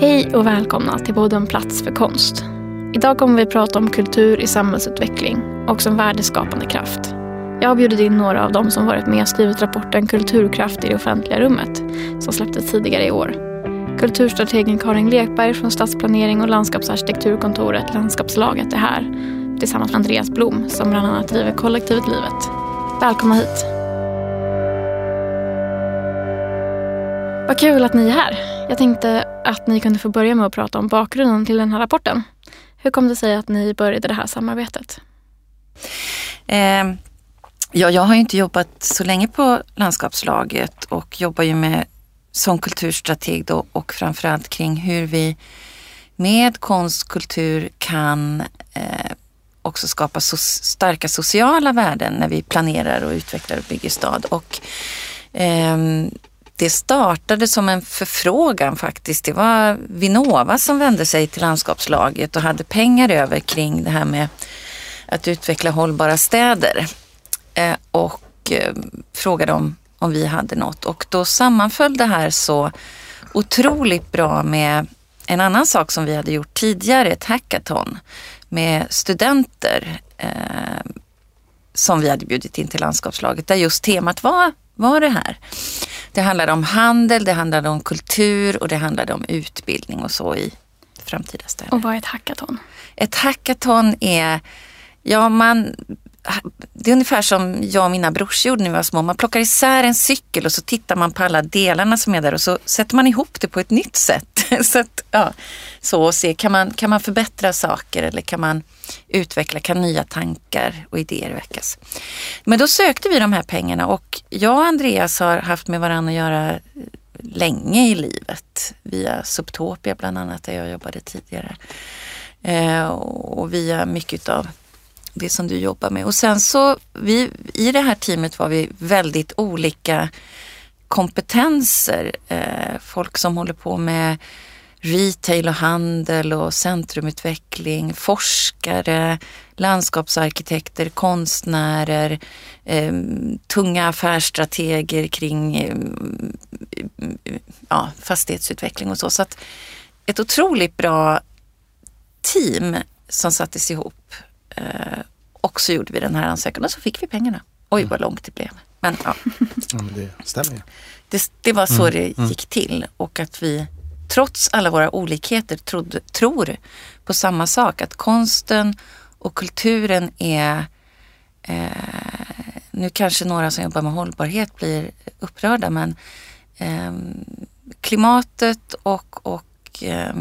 Hej och välkomna till podden Plats för konst. Idag kommer vi prata om kultur i samhällsutveckling och som värdeskapande kraft. Jag har bjudit in några av dem som varit med och skrivit rapporten Kulturkraft i det offentliga rummet som släpptes tidigare i år. Kulturstrategen Karin Lekberg från Stadsplanering och landskapsarkitekturkontoret Landskapslaget är här tillsammans med Andreas Blom som bland annat driver kollektivet Livet. Välkomna hit. Vad kul att ni är här. Jag tänkte att ni kunde få börja med att prata om bakgrunden till den här rapporten. Hur kom det sig att ni började det här samarbetet? Eh, ja, jag har ju inte jobbat så länge på landskapslaget och jobbar ju med som kulturstrateg då och framförallt kring hur vi med konst, kultur kan eh, också skapa so starka sociala värden när vi planerar och utvecklar och bygger stad. Och, eh, det startade som en förfrågan faktiskt. Det var Vinnova som vände sig till landskapslaget och hade pengar över kring det här med att utveckla hållbara städer. Eh, och eh, frågade om, om vi hade något. Och då sammanföll det här så otroligt bra med en annan sak som vi hade gjort tidigare, ett hackathon med studenter eh, som vi hade bjudit in till landskapslaget där just temat var, var det här. Det handlade om handel, det handlade om kultur och det handlade om utbildning och så i framtida städer. Och vad är ett hackathon? Ett hackathon är, ja man det är ungefär som jag och mina brorsor gjorde när vi var små. Man plockar isär en cykel och så tittar man på alla delarna som är där och så sätter man ihop det på ett nytt sätt. så att, ja, så och se, kan man, kan man förbättra saker eller kan man utveckla, kan nya tankar och idéer väckas? Men då sökte vi de här pengarna och jag och Andreas har haft med varandra att göra länge i livet. Via Subtopia bland annat där jag jobbade tidigare. Eh, och via mycket av det som du jobbar med. Och sen så, vi, i det här teamet var vi väldigt olika kompetenser. Eh, folk som håller på med retail och handel och centrumutveckling, forskare, landskapsarkitekter, konstnärer, eh, tunga affärsstrateger kring eh, ja, fastighetsutveckling och så. Så att ett otroligt bra team som sattes ihop och så gjorde vi den här ansökan och så fick vi pengarna. Oj vad långt det blev. Men ja. ja men det stämmer ju. Det, det, var så mm, det mm. gick till och att vi trots alla våra olikheter trodde, tror på samma sak. Att konsten och kulturen är eh, nu kanske några som jobbar med hållbarhet blir upprörda men eh, klimatet och, och eh,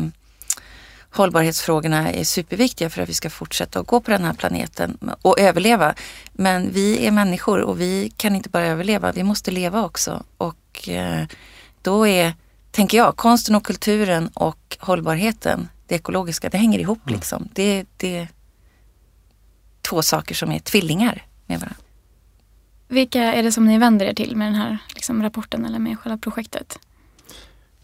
hållbarhetsfrågorna är superviktiga för att vi ska fortsätta att gå på den här planeten och överleva. Men vi är människor och vi kan inte bara överleva, vi måste leva också. Och eh, då är, tänker jag, konsten och kulturen och hållbarheten, det ekologiska, det hänger ihop mm. liksom. Det, det är två saker som är tvillingar med varandra. Vilka är det som ni vänder er till med den här liksom, rapporten eller med själva projektet?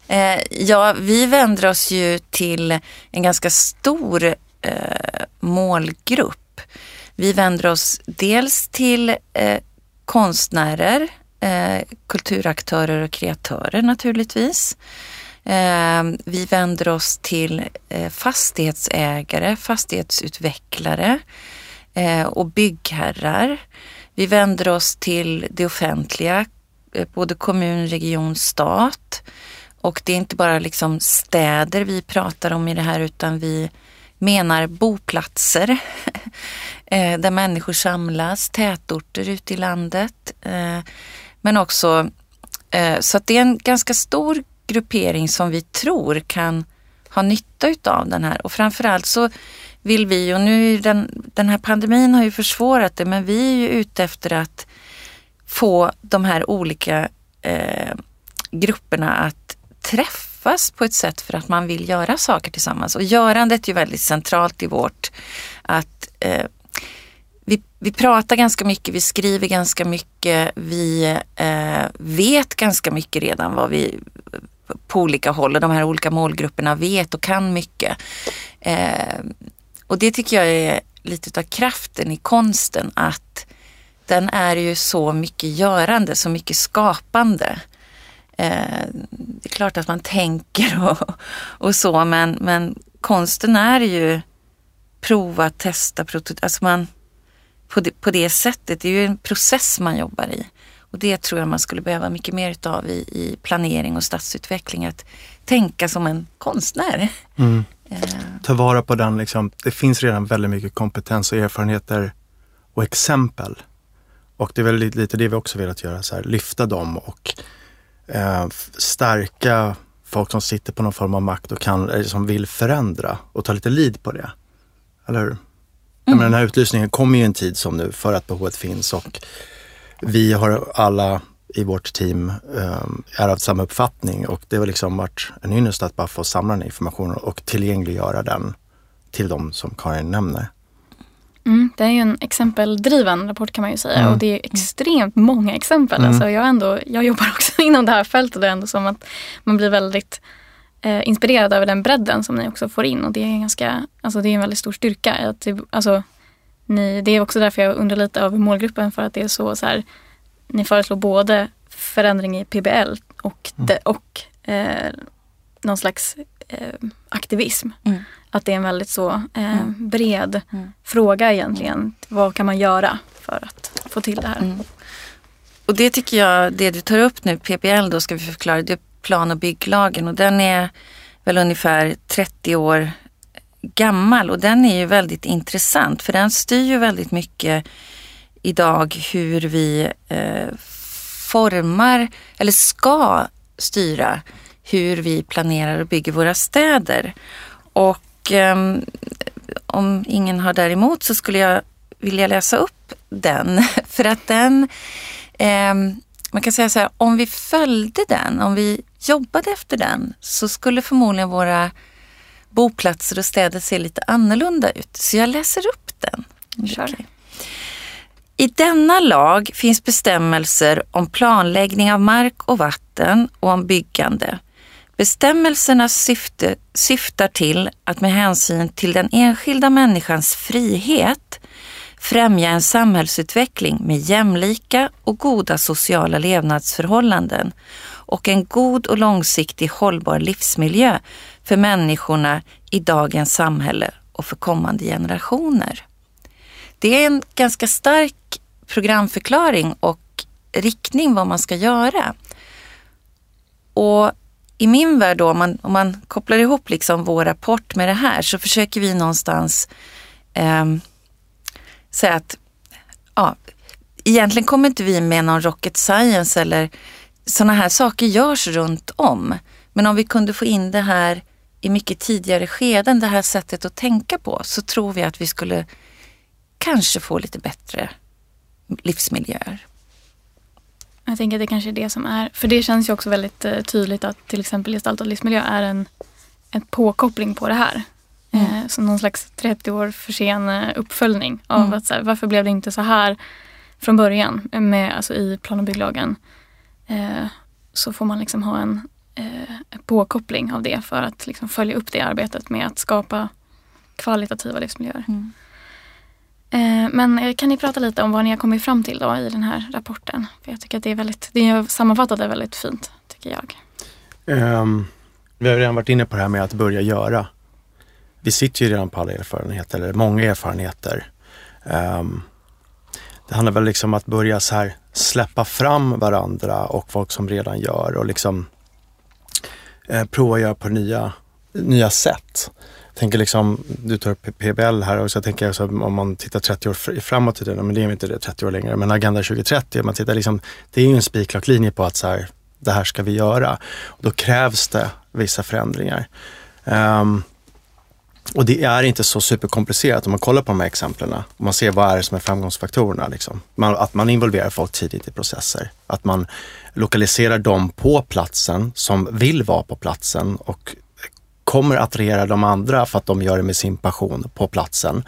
Eh, ja, vi vänder oss ju till en ganska stor eh, målgrupp. Vi vänder oss dels till eh, konstnärer, eh, kulturaktörer och kreatörer naturligtvis. Eh, vi vänder oss till eh, fastighetsägare, fastighetsutvecklare eh, och byggherrar. Vi vänder oss till det offentliga, eh, både kommun, region, stat. Och det är inte bara liksom städer vi pratar om i det här utan vi menar boplatser eh, där människor samlas, tätorter ute i landet. Eh, men också, eh, så att det är en ganska stor gruppering som vi tror kan ha nytta utav den här. Och framförallt så vill vi, och nu den, den här pandemin har ju försvårat det, men vi är ju ute efter att få de här olika eh, grupperna att träffas på ett sätt för att man vill göra saker tillsammans. Och görandet är ju väldigt centralt i vårt att eh, vi, vi pratar ganska mycket, vi skriver ganska mycket, vi eh, vet ganska mycket redan vad vi på olika håll och de här olika målgrupperna vet och kan mycket. Eh, och det tycker jag är lite av kraften i konsten att den är ju så mycket görande, så mycket skapande. Eh, det är klart att man tänker och, och så men, men konsten är ju prova, testa, prototyp. Alltså man, på, det, på det sättet, det är ju en process man jobbar i. Och det tror jag man skulle behöva mycket mer utav i, i planering och stadsutveckling. Att tänka som en konstnär. Mm. Eh. Ta vara på den, liksom. det finns redan väldigt mycket kompetens och erfarenheter och exempel. Och det är väl lite, lite det vi också velat göra, så här, lyfta dem och eh, stärka folk som sitter på någon form av makt och kan, eller som vill förändra och ta lite lid på det. Eller hur? Mm. Men den här utlysningen kommer ju en tid som nu för att behovet finns och vi har alla i vårt team um, är av samma uppfattning och det har liksom varit en ynnest att bara få samla den informationen och tillgängliggöra den till de som Karin nämner. Mm, det är ju en exempeldriven rapport kan man ju säga mm. och det är extremt många exempel. Mm. Alltså jag, ändå, jag jobbar också inom det här fältet och det är ändå som att man blir väldigt eh, inspirerad över den bredden som ni också får in och det är, ganska, alltså det är en väldigt stor styrka. Att det, alltså, ni, det är också därför jag undrar lite över målgruppen för att det är så, så här, ni föreslår både förändring i PBL och, mm. de, och eh, någon slags eh, aktivism. Mm. Att det är en väldigt så eh, mm. bred mm. fråga egentligen. Vad kan man göra för att få till det här? Mm. Och det tycker jag, det du tar upp nu, PBL då ska vi förklara, det är plan och bygglagen och den är väl ungefär 30 år gammal och den är ju väldigt intressant för den styr ju väldigt mycket idag hur vi eh, formar eller ska styra hur vi planerar och bygger våra städer. Och eh, om ingen har däremot så skulle jag vilja läsa upp den för att den eh, man kan säga så här, om vi följde den, om vi jobbade efter den så skulle förmodligen våra boplatser och städer se lite annorlunda ut. Så jag läser upp den. Kör. I denna lag finns bestämmelser om planläggning av mark och vatten och om byggande. Bestämmelsernas syfte syftar till att med hänsyn till den enskilda människans frihet främja en samhällsutveckling med jämlika och goda sociala levnadsförhållanden och en god och långsiktig hållbar livsmiljö för människorna i dagens samhälle och för kommande generationer. Det är en ganska stark programförklaring och riktning vad man ska göra. Och i min värld då, om man, om man kopplar ihop liksom vår rapport med det här så försöker vi någonstans eh, säga att ja, egentligen kommer inte vi med någon rocket science eller sådana här saker görs runt om. Men om vi kunde få in det här i mycket tidigare skeden, det här sättet att tänka på, så tror vi att vi skulle kanske få lite bättre livsmiljöer. Jag tänker att det kanske är det som är, för det känns ju också väldigt eh, tydligt att till exempel gestaltad livsmiljö är en, en påkoppling på det här. Mm. Eh, som någon slags 30 år för sen eh, uppföljning av mm. att så här, varför blev det inte så här från början med, alltså i plan och bygglagen. Eh, så får man liksom ha en påkoppling av det för att liksom följa upp det arbetet med att skapa kvalitativa livsmiljöer. Mm. Eh, men eh, kan ni prata lite om vad ni har kommit fram till då i den här rapporten? För jag tycker att det är väldigt, det sammanfattat det väldigt fint, tycker jag. Um, vi har redan varit inne på det här med att börja göra. Vi sitter ju redan på alla erfarenheter, eller många erfarenheter. Um, det handlar väl liksom om att börja så här släppa fram varandra och folk som redan gör och liksom eh, prova att göra på nya, nya sätt. Jag tänker liksom, du tar upp PBL här och så tänker jag så om man tittar 30 år framåt i tiden, men det är inte det 30 år längre, men Agenda 2030, man tittar liksom, det är ju en spikrak linje på att så här, det här ska vi göra. Och då krävs det vissa förändringar. Um, och det är inte så superkomplicerat om man kollar på de här exemplen. Om man ser vad är det som är framgångsfaktorerna. Liksom. Man, att man involverar folk tidigt i processer. Att man lokaliserar dem på platsen som vill vara på platsen och kommer attrahera de andra för att de gör det med sin passion på platsen.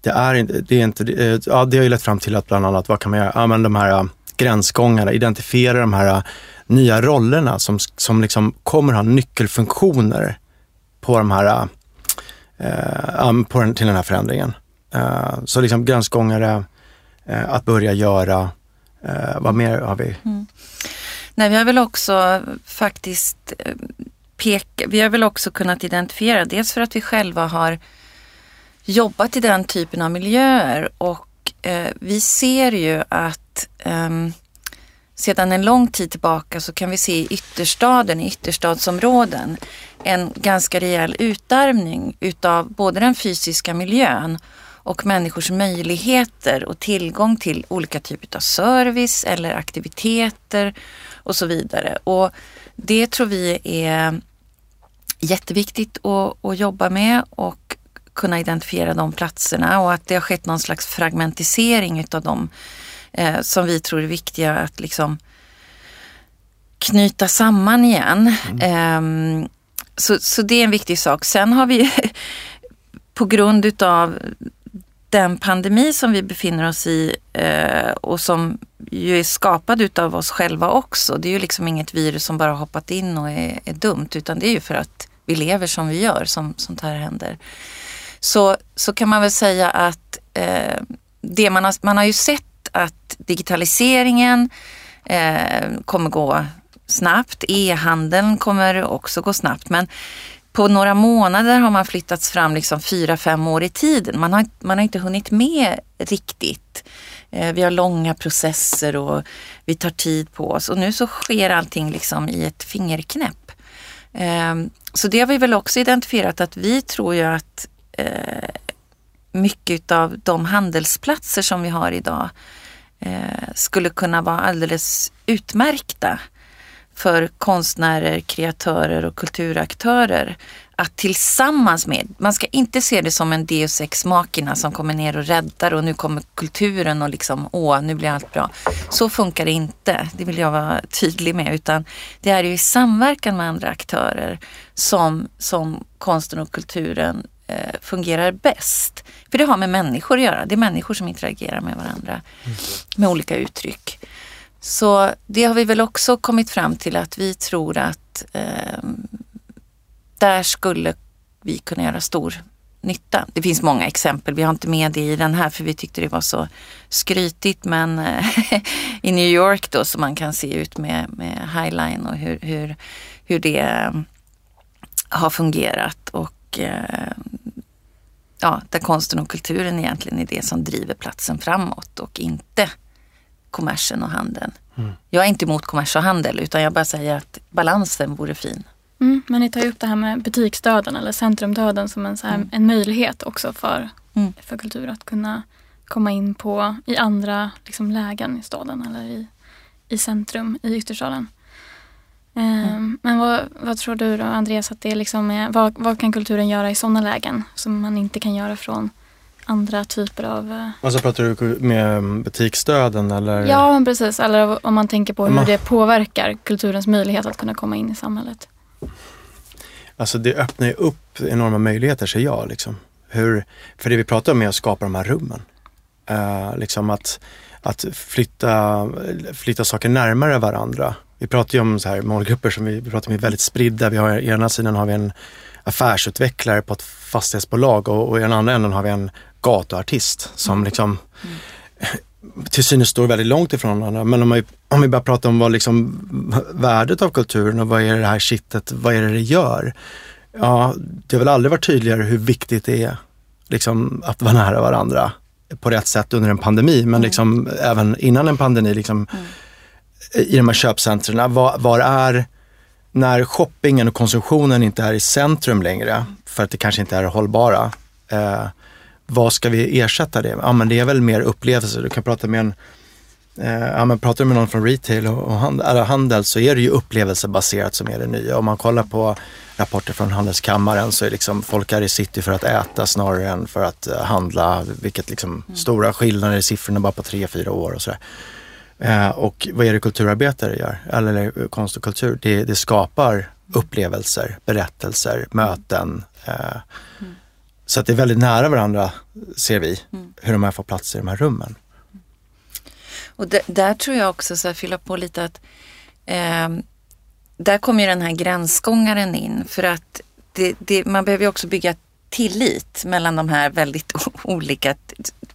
Det, är, det, är inte, eh, ja, det har ju lett fram till att bland annat, vad kan man göra? Ja, men de här eh, gränsgångarna, identifiera de här nya rollerna som, som liksom kommer ha nyckelfunktioner på de här eh, på den, till den här förändringen. Eh, så liksom gränsgångare, eh, att börja göra, eh, vad mer har vi? Mm. Nej, vi har väl också faktiskt eh, peka, vi har väl också kunnat identifiera, dels för att vi själva har jobbat i den typen av miljöer och eh, vi ser ju att eh, sedan en lång tid tillbaka så kan vi se i ytterstaden, i ytterstadsområden, en ganska rejäl utarmning utav både den fysiska miljön och människors möjligheter och tillgång till olika typer av service eller aktiviteter och så vidare. Och det tror vi är jätteviktigt att, att jobba med och kunna identifiera de platserna och att det har skett någon slags fragmentisering utav dem eh, som vi tror är viktiga att liksom knyta samman igen. Mm. Eh, så, så det är en viktig sak. Sen har vi på grund utav den pandemi som vi befinner oss i eh, och som ju är skapad utav oss själva också. Det är ju liksom inget virus som bara hoppat in och är, är dumt utan det är ju för att vi lever som vi gör som sånt här händer. Så, så kan man väl säga att eh, det man har, man har ju sett att digitaliseringen eh, kommer gå snabbt. E-handeln kommer också gå snabbt. Men på några månader har man flyttats fram liksom fyra, fem år i tiden. Man har, man har inte hunnit med riktigt. Eh, vi har långa processer och vi tar tid på oss och nu så sker allting liksom i ett fingerknäpp. Ehm, så det har vi väl också identifierat att vi tror ju att eh, mycket av de handelsplatser som vi har idag eh, skulle kunna vara alldeles utmärkta för konstnärer, kreatörer och kulturaktörer att tillsammans med, man ska inte se det som en deus ex machina som kommer ner och räddar och nu kommer kulturen och liksom, åh, nu blir allt bra. Så funkar det inte, det vill jag vara tydlig med, utan det är ju i samverkan med andra aktörer som, som konsten och kulturen eh, fungerar bäst. För det har med människor att göra, det är människor som interagerar med varandra med olika uttryck. Så det har vi väl också kommit fram till att vi tror att eh, där skulle vi kunna göra stor nytta. Det finns många exempel, vi har inte med det i den här för vi tyckte det var så skrytigt men eh, i New York då så man kan se ut med, med Highline och hur, hur, hur det eh, har fungerat och eh, ja, där konsten och kulturen egentligen är det som driver platsen framåt och inte kommersen och handeln. Mm. Jag är inte emot kommers och handel utan jag bara säger att balansen vore fin. Mm, men ni tar ju upp det här med butiksdöden eller centrumdöden som en, så här, mm. en möjlighet också för, mm. för kultur att kunna komma in på i andra liksom, lägen i staden eller i, i centrum i ytterstaden. Um, men vad, vad, tror du då Andreas att det liksom är, vad, vad kan kulturen göra i sådana lägen som man inte kan göra från andra typer av... Eh, alltså pratar du med butiksdöden eller? Ja, precis. Eller om man tänker på hur man... det påverkar kulturens möjlighet att kunna komma in i samhället. Alltså det öppnar ju upp enorma möjligheter ser jag. Liksom. Hur, för det vi pratar om är att skapa de här rummen. Uh, liksom att, att flytta, flytta saker närmare varandra. Vi pratar ju om så här målgrupper som vi, vi pratar om är väldigt spridda. Vi har, I ena sidan har vi en affärsutvecklare på ett fastighetsbolag och, och i den andra änden har vi en gatuartist som mm. liksom mm. Till synes står väldigt långt ifrån varandra. Men om, man, om vi bara pratar om vad liksom värdet av kulturen och vad är det här kittet, vad är det det gör? Ja, det har väl aldrig varit tydligare hur viktigt det är liksom, att vara nära varandra på rätt sätt under en pandemi, men mm. liksom även innan en pandemi, liksom, mm. i de här köpcentren. Var, var är, när shoppingen och konsumtionen inte är i centrum längre, för att det kanske inte är hållbara, eh, vad ska vi ersätta det med? Ja, men det är väl mer upplevelser. Du kan prata med en eh, Ja, men pratar du med någon från retail och, handel, så är det ju upplevelsebaserat som är det nya. Om man kollar på rapporter från Handelskammaren så är liksom folk är i city för att äta snarare än för att uh, handla. Vilket liksom mm. stora skillnader i siffrorna bara på tre, fyra år och sådär. Uh, och vad är det kulturarbetare gör? Eller konst och kultur? Det, det skapar upplevelser, berättelser, möten. Mm. Så att det är väldigt nära varandra ser vi, mm. hur de här får plats i de här rummen. Och där tror jag också, så här, fylla på lite att eh, där kommer ju den här gränsgångaren in för att det, det, man behöver ju också bygga tillit mellan de här väldigt olika,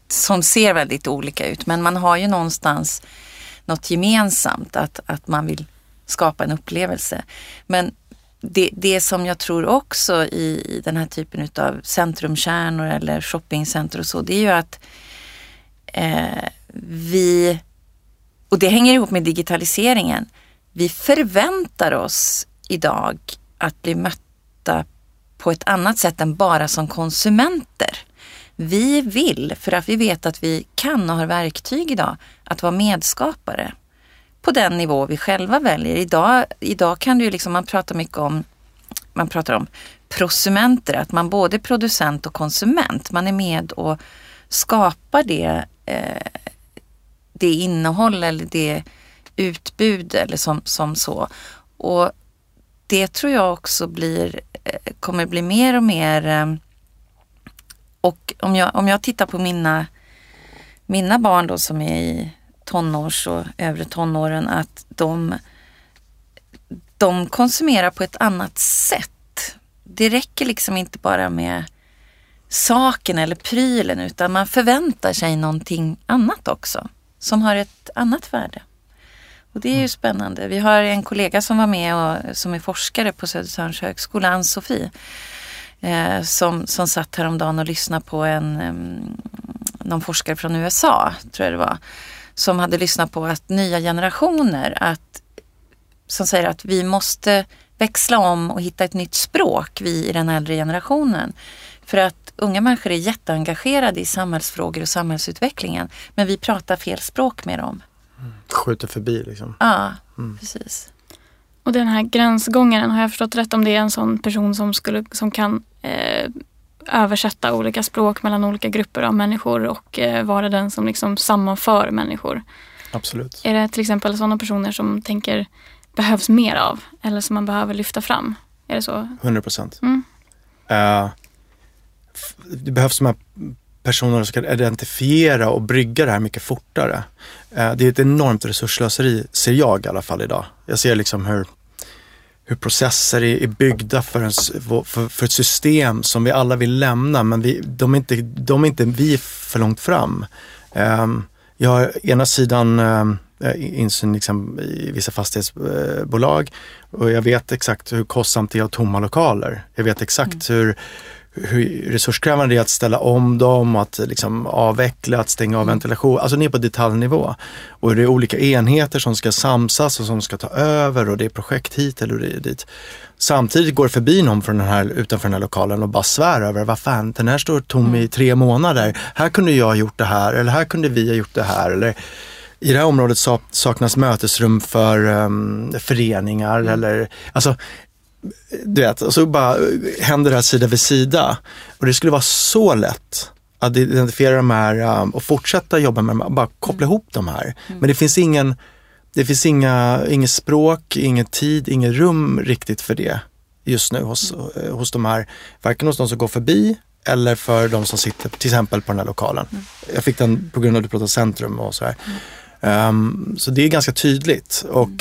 som ser väldigt olika ut. Men man har ju någonstans något gemensamt att, att man vill skapa en upplevelse. Men det, det som jag tror också i, i den här typen av centrumkärnor eller shoppingcenter och så, det är ju att eh, vi, och det hänger ihop med digitaliseringen, vi förväntar oss idag att bli mötta på ett annat sätt än bara som konsumenter. Vi vill, för att vi vet att vi kan och har verktyg idag, att vara medskapare på den nivå vi själva väljer. Idag, idag kan du liksom, man pratar mycket om, man pratar om prosumenter, att man både är producent och konsument. Man är med och skapar det, eh, det innehåll eller det utbud eller som, som så. Och det tror jag också blir, eh, kommer bli mer och mer eh, och om jag, om jag tittar på mina, mina barn då som är i tonårs och övre tonåren att de, de konsumerar på ett annat sätt. Det räcker liksom inte bara med saken eller prylen utan man förväntar sig någonting annat också som har ett annat värde. Och det är ju mm. spännande. Vi har en kollega som var med och som är forskare på Södertörns högskola, Ann-Sofie, eh, som, som satt häromdagen och lyssnade på en, um, någon forskare från USA, tror jag det var, som hade lyssnat på att nya generationer, att, som säger att vi måste växla om och hitta ett nytt språk, vi i den äldre generationen. För att unga människor är jätteengagerade i samhällsfrågor och samhällsutvecklingen, men vi pratar fel språk med dem. Mm. Skjuter förbi liksom. Ja, mm. precis. Och den här gränsgångaren, har jag förstått rätt om det är en sån person som, skulle, som kan eh, översätta olika språk mellan olika grupper av människor och eh, vara den som liksom sammanför människor? Absolut. Är det till exempel sådana personer som tänker behövs mer av eller som man behöver lyfta fram? Är det så? 100 procent. Mm. Uh, det behövs de här personerna som kan identifiera och brygga det här mycket fortare. Uh, det är ett enormt resurslöseri, ser jag i alla fall idag. Jag ser liksom hur hur processer är, är byggda för, en, för, för, ett system som vi alla vill lämna men vi, de, är inte, de är inte vi för långt fram. Um, jag har ena sidan um, insyn liksom, i vissa fastighetsbolag och jag vet exakt hur kostsamt det är att tomma lokaler. Jag vet exakt mm. hur hur resurskrävande det är att ställa om dem, att liksom avveckla, att stänga av mm. ventilation, alltså ner på detaljnivå. Och det är olika enheter som ska samsas och som ska ta över och det är projekt hit eller dit. Samtidigt går det förbi någon från den här, utanför den här lokalen och bara svär över, vad fan, den här står tom mm. i tre månader. Här kunde jag ha gjort det här eller här kunde vi ha gjort det här. Eller, i det här området saknas mötesrum för um, föreningar mm. eller, alltså du vet, och så bara händer det här sida vid sida. Och det skulle vara så lätt att identifiera de här um, och fortsätta jobba med dem, bara koppla mm. ihop de här. Mm. Men det finns ingen, det finns inga, inget språk, ingen tid, inget rum riktigt för det just nu hos, mm. hos de här, varken hos de som går förbi eller för de som sitter till exempel på den här lokalen. Mm. Jag fick den på grund av att du pratade centrum och så här. Um, så det är ganska tydligt och mm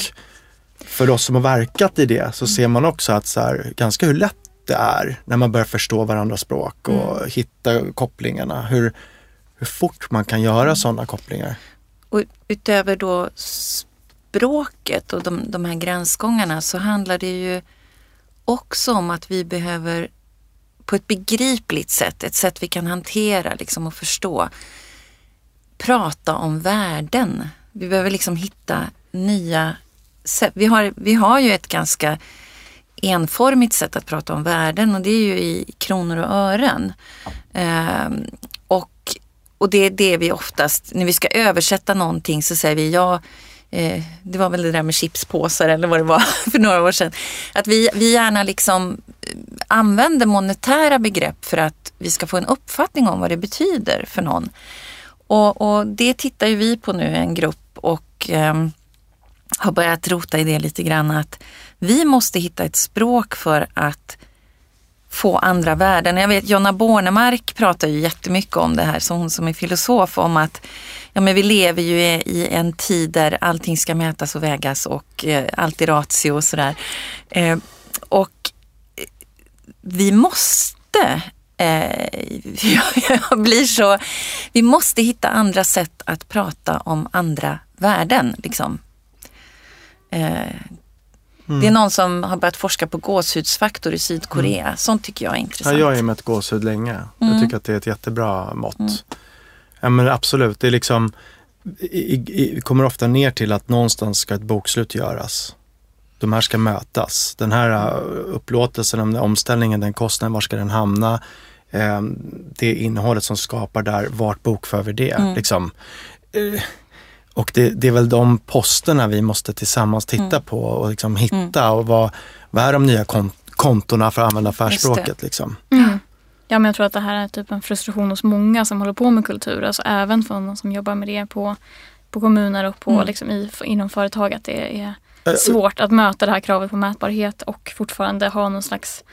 för oss som har verkat i det så ser man också att så här, ganska hur lätt det är när man börjar förstå varandras språk och mm. hitta kopplingarna. Hur, hur fort man kan göra mm. sådana kopplingar. Och utöver då språket och de, de här gränsgångarna så handlar det ju också om att vi behöver på ett begripligt sätt, ett sätt vi kan hantera liksom och förstå, prata om värden. Vi behöver liksom hitta nya vi har, vi har ju ett ganska enformigt sätt att prata om värden och det är ju i kronor och ören. Um, och, och det är det vi oftast, när vi ska översätta någonting så säger vi ja, eh, det var väl det där med chipspåsar eller vad det var för några år sedan. Att vi, vi gärna liksom eh, använder monetära begrepp för att vi ska få en uppfattning om vad det betyder för någon. Och, och det tittar ju vi på nu, en grupp och um, har börjat rota i det lite grann att vi måste hitta ett språk för att få andra värden. Jag vet Jonna Bornemark pratar ju jättemycket om det här, så hon som är filosof, om att ja, men vi lever ju i en tid där allting ska mätas och vägas och eh, allt är ratio och sådär. Eh, och eh, vi måste eh, jag blir så, vi måste hitta andra sätt att prata om andra värden. Liksom. Eh, Det är någon som har börjat forska på gåshudsfaktor i Sydkorea. Mm. Sånt tycker jag är intressant. Ja, jag har ju mätt gåshud länge. Mm. Jag tycker att det är ett jättebra mått. Mm. Ja men absolut, det är liksom, i, i, kommer ofta ner till att någonstans ska ett bokslut göras. De här ska mötas. Den här uh, upplåtelsen, den omställningen, den kostnaden, var ska den hamna? Eh, det innehållet som skapar där, vart bokför vi det? Mm. Liksom. Eh, och det, det, är väl de posterna vi måste tillsammans titta mm. på och liksom hitta mm. och vad, vad är de nya kont kontona för att använda affärsspråket. Liksom. Mm. Ja, men jag tror att det här är typ en frustration hos många som håller på med kultur. Alltså även för de som jobbar med det på, på kommuner och på, mm. liksom i, inom företag. Att det är svårt att möta det här kravet på mätbarhet och fortfarande ha någon slags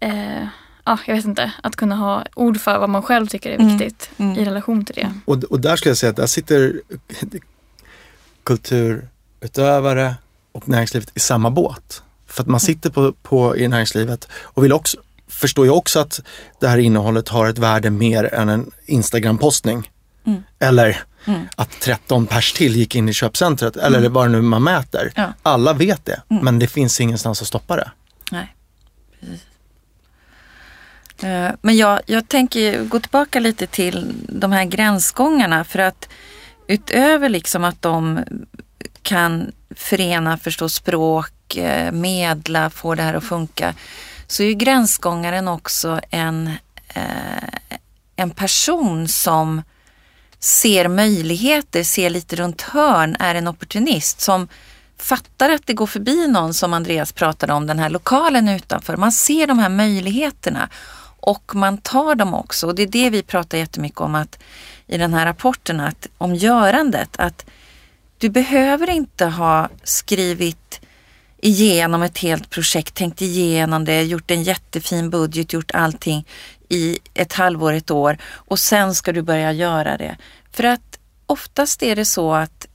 eh, ja, jag vet inte, att kunna ha ord för vad man själv tycker är mm. viktigt mm. Mm. i relation till det. Och, och där skulle jag säga att där sitter kulturutövare och näringslivet i samma båt. För att man mm. sitter på, på, i näringslivet och vill också, förstår ju också att det här innehållet har ett värde mer än en Instagram-postning. Mm. Eller mm. att 13 pers till gick in i köpcentret eller mm. vad det nu man mäter. Ja. Alla vet det, men det finns ingenstans att stoppa det. Nej, precis. Eh, Eh, men jag, jag tänker gå tillbaka lite till de här gränsgångarna för att utöver liksom att de kan förena, förstå språk, eh, medla, få det här att funka, så är ju gränsgångaren också en, eh, en person som ser möjligheter, ser lite runt hörn, är en opportunist som fattar att det går förbi någon som Andreas pratade om, den här lokalen utanför. Man ser de här möjligheterna och man tar dem också. Och det är det vi pratar jättemycket om att, i den här rapporten, att, om görandet. Att du behöver inte ha skrivit igenom ett helt projekt, tänkt igenom det, gjort en jättefin budget, gjort allting i ett halvår, ett år och sen ska du börja göra det. För att oftast är det så att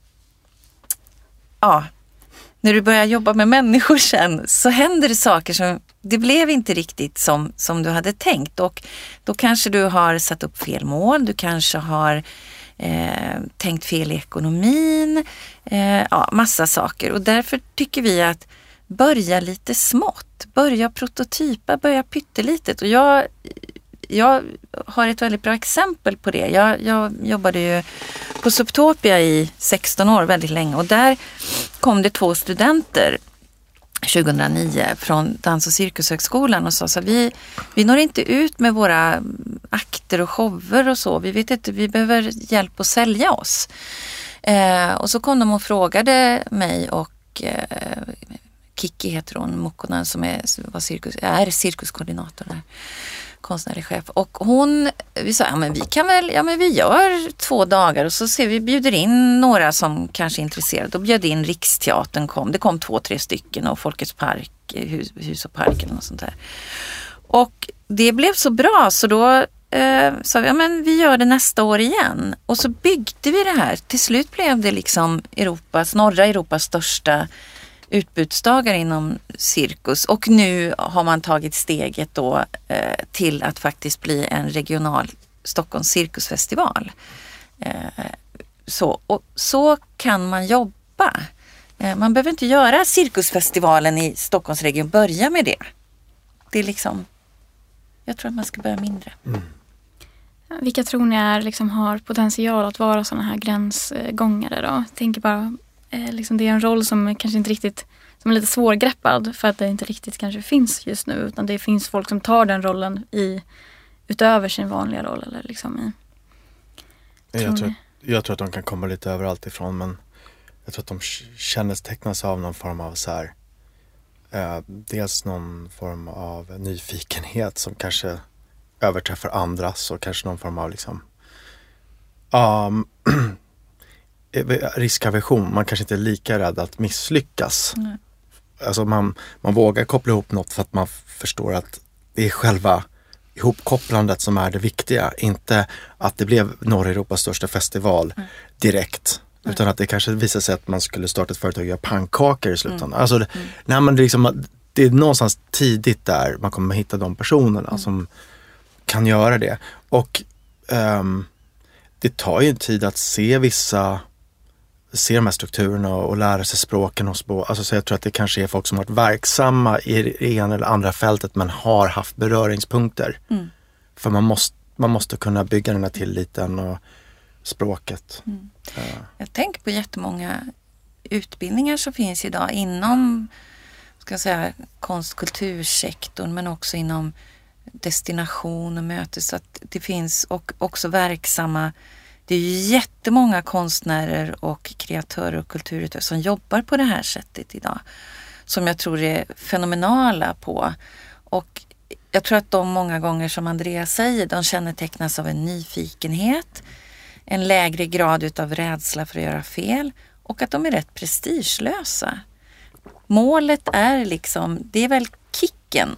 ja, när du börjar jobba med människor sen så händer det saker som det blev inte riktigt som, som du hade tänkt. Och då kanske du har satt upp fel mål, du kanske har eh, tänkt fel i ekonomin, eh, ja massa saker. Och därför tycker vi att börja lite smått, börja prototypa, börja pyttelitet. Och jag jag har ett väldigt bra exempel på det. Jag, jag jobbade ju på Subtopia i 16 år, väldigt länge. Och där kom det två studenter 2009 från Dans och cirkushögskolan och sa så vi, vi når inte ut med våra akter och shower och så. Vi vet inte, vi behöver hjälp att sälja oss. Eh, och så kom de och frågade mig och eh, Kikki heter hon, Mukkonen som är, var cirkus, är cirkuskoordinator där konstnärlig chef. Och hon, vi sa, ja men vi kan väl, ja men vi gör två dagar och så ser vi, bjuder in några som kanske är intresserade. Då bjöd in Riksteatern kom, det kom två, tre stycken och Folkets park, eh, hus, hus och park eller något sånt där. Och det blev så bra så då eh, sa vi, ja men vi gör det nästa år igen. Och så byggde vi det här. Till slut blev det liksom Europas, norra Europas största utbudsdagar inom cirkus och nu har man tagit steget då eh, till att faktiskt bli en regional Stockholms cirkusfestival. Eh, så, och så kan man jobba. Eh, man behöver inte göra cirkusfestivalen i Stockholmsregion, börja med det. Det är liksom, jag tror att man ska börja mindre. Mm. Vilka tror ni är, liksom, har potential att vara sådana här gränsgångare då? Jag tänker bara liksom det är en roll som kanske inte riktigt som är lite svårgreppad för att det inte riktigt kanske finns just nu utan det finns folk som tar den rollen i utöver sin vanliga roll eller liksom i tror jag, tror, jag tror att de kan komma lite överallt ifrån men jag tror att de kännetecknas av någon form av så här eh, dels någon form av nyfikenhet som kanske överträffar andras och kanske någon form av liksom um, Eh, riskaversion. Man kanske inte är lika rädd att misslyckas. Mm. Alltså man, man vågar koppla ihop något för att man förstår att det är själva ihopkopplandet som är det viktiga. Inte att det blev norra Europas största festival mm. direkt. Mm. Utan att det kanske visar sig att man skulle starta ett företag och göra pannkakor i slutändan. Mm. Alltså, mm. nej, men det, är liksom, det är någonstans tidigt där man kommer hitta de personerna mm. som kan göra det. Och um, det tar ju en tid att se vissa se de här strukturerna och, och lära sig språken hos båda. Alltså, så jag tror att det kanske är folk som varit verksamma i det ena eller andra fältet men har haft beröringspunkter. Mm. För man måste, man måste kunna bygga den här tilliten och språket. Mm. Ja. Jag tänker på jättemånga utbildningar som finns idag inom ska jag säga, konst och kultursektorn men också inom destination och möte. Så att det finns och också verksamma det är ju jättemånga konstnärer och kreatörer och kulturutövare som jobbar på det här sättet idag. Som jag tror är fenomenala på. Och jag tror att de många gånger som Andreas säger, de kännetecknas av en nyfikenhet, en lägre grad utav rädsla för att göra fel och att de är rätt prestigelösa. Målet är liksom, det är väl kicken,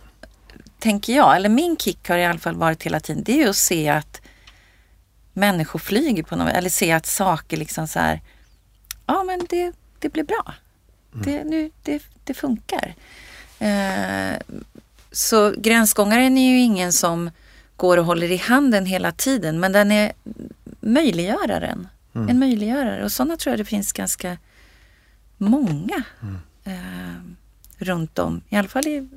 tänker jag, eller min kick har i alla fall varit hela tiden, det är ju att se att människor flyger på något eller se att saker liksom så här, ja men det, det blir bra. Det, nu, det, det funkar. Eh, så gränsgångaren är ju ingen som går och håller i handen hela tiden men den är möjliggöraren. Mm. En möjliggörare och sådana tror jag det finns ganska många Mm. eh, runt om, i alla fall i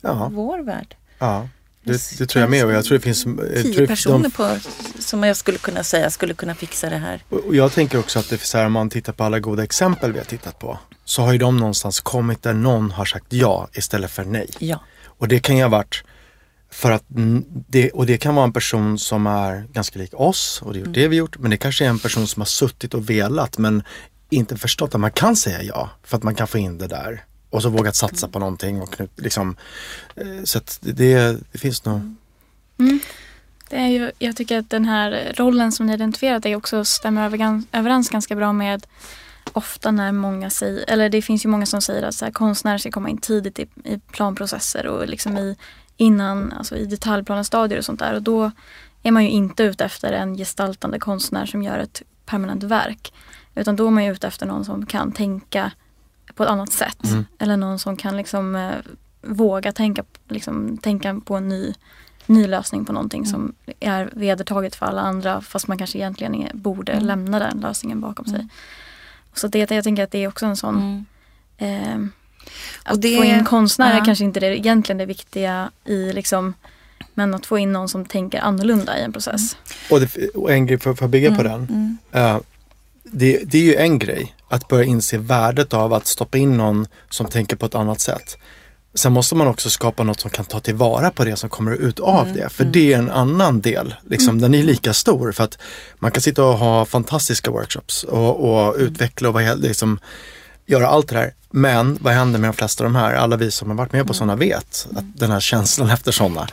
Ja, vår värld. ja. Det, det tror jag med och jag tror det finns... tror Tio personer de- på, som jag skulle kunna säga skulle kunna fixa det här. Och jag tänker också att det är så här, om man tittar på alla goda exempel vi har tittat på så har ju de någonstans kommit där någon har sagt ja istället för nej. Ja. Och det kan ju ha varit för att det, och det kan vara en person som är ganska lik oss och det är Mm. det vi gjort. Men det kanske är en person som har suttit och velat men inte förstått att man kan säga ja för att man kan få in det där. Och så vågat satsa på någonting och knut, liksom, eh, så att det, det finns nog. Mm. Mm. Det är ju, jag tycker att den här rollen som ni identifierat är också stämmer överens ganska bra med ofta när många säger, eller det finns ju många som säger att så här, konstnärer ska komma in tidigt i, i planprocesser och liksom i, innan, alltså i detaljplanestadier och sånt där. Och då är man ju inte ute efter en gestaltande konstnär som gör ett permanent verk. Utan då är man ju ute efter någon som kan tänka på ett annat sätt. Mm. Eller någon som kan liksom eh, våga tänka, liksom, tänka på en ny, ny lösning på någonting som är vedertaget för alla andra fast man kanske egentligen är, borde Mm. lämna den lösningen bakom sig. Mm. Så det, jag tänker att det är också en sån Mm. Eh, att det- få in konstnärer ja. kanske inte är det, egentligen det viktiga i liksom men att få in någon som tänker annorlunda i en process. Och, det, och en grej för, för att bygga på den. Mm. Eh, det, det är ju en grej att börja inse värdet av att stoppa in någon som tänker på ett annat sätt. Sen måste man också skapa något som kan ta tillvara på det som kommer ut av Mm, det. För det är en annan del. Liksom, Den är lika stor för att man kan sitta och ha fantastiska workshops och, och utveckla och vad liksom, göra allt det där. Men vad händer med de flesta av de här? Alla vi som har varit med på sådana vet att den här känslan efter sådana.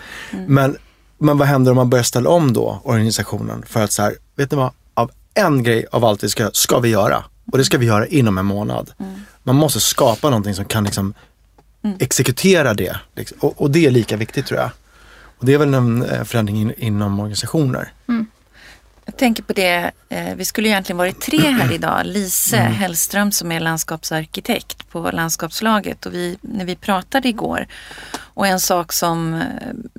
Men, men vad händer om man börjar ställa om då organisationen för att så här, vet ni vad? Av en grej av allt vi ska ska vi göra. Och det ska vi göra inom en månad. Man måste skapa någonting som kan liksom exekutera det. Och, och det är lika viktigt tror jag. Och det är väl en eh, förändring in, inom organisationer. Jag tänker på det, eh, vi skulle egentligen varit tre här idag. Lise Hellström som är landskapsarkitekt på landskapslaget och vi, när vi pratade igår. Och en sak som, eh,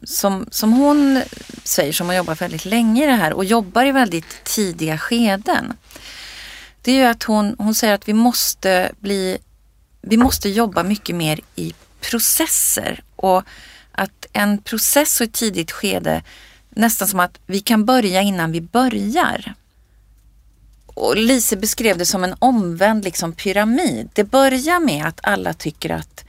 som, som hon säger, som har jobbat väldigt länge i det här och jobbar i väldigt tidiga skeden. Det är ju att hon, hon säger att vi måste bli, vi måste jobba mycket mer i processer och att en process och ett tidigt skede nästan som att vi kan börja innan vi börjar. Och Lise beskrev det som en omvänd liksom, pyramid. Det börjar med att alla tycker att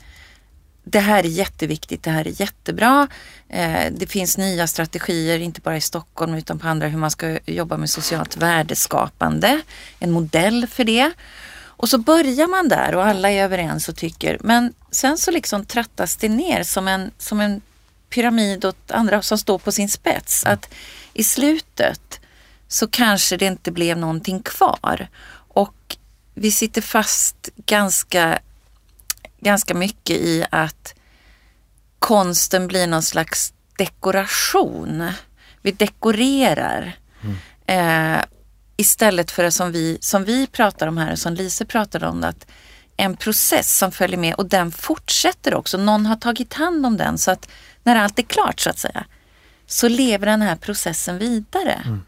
det här är jätteviktigt, det här är jättebra. Eh, det finns nya strategier, inte bara i Stockholm utan på andra, hur man ska jobba med socialt värdeskapande. En modell för det. Och så börjar man där och alla är överens och tycker, men sen så liksom trattas det ner som en, som en pyramid åt andra som står på sin spets. Att i slutet så kanske det inte blev någonting kvar. Och vi sitter fast ganska, ganska mycket i att konsten blir någon slags dekoration. Vi dekorerar. Eh, istället för det som vi, som vi pratar om här, som Lise pratade om, att en process som följer med och den fortsätter också. Någon har tagit hand om den så att när allt är klart så att säga så lever den här processen vidare.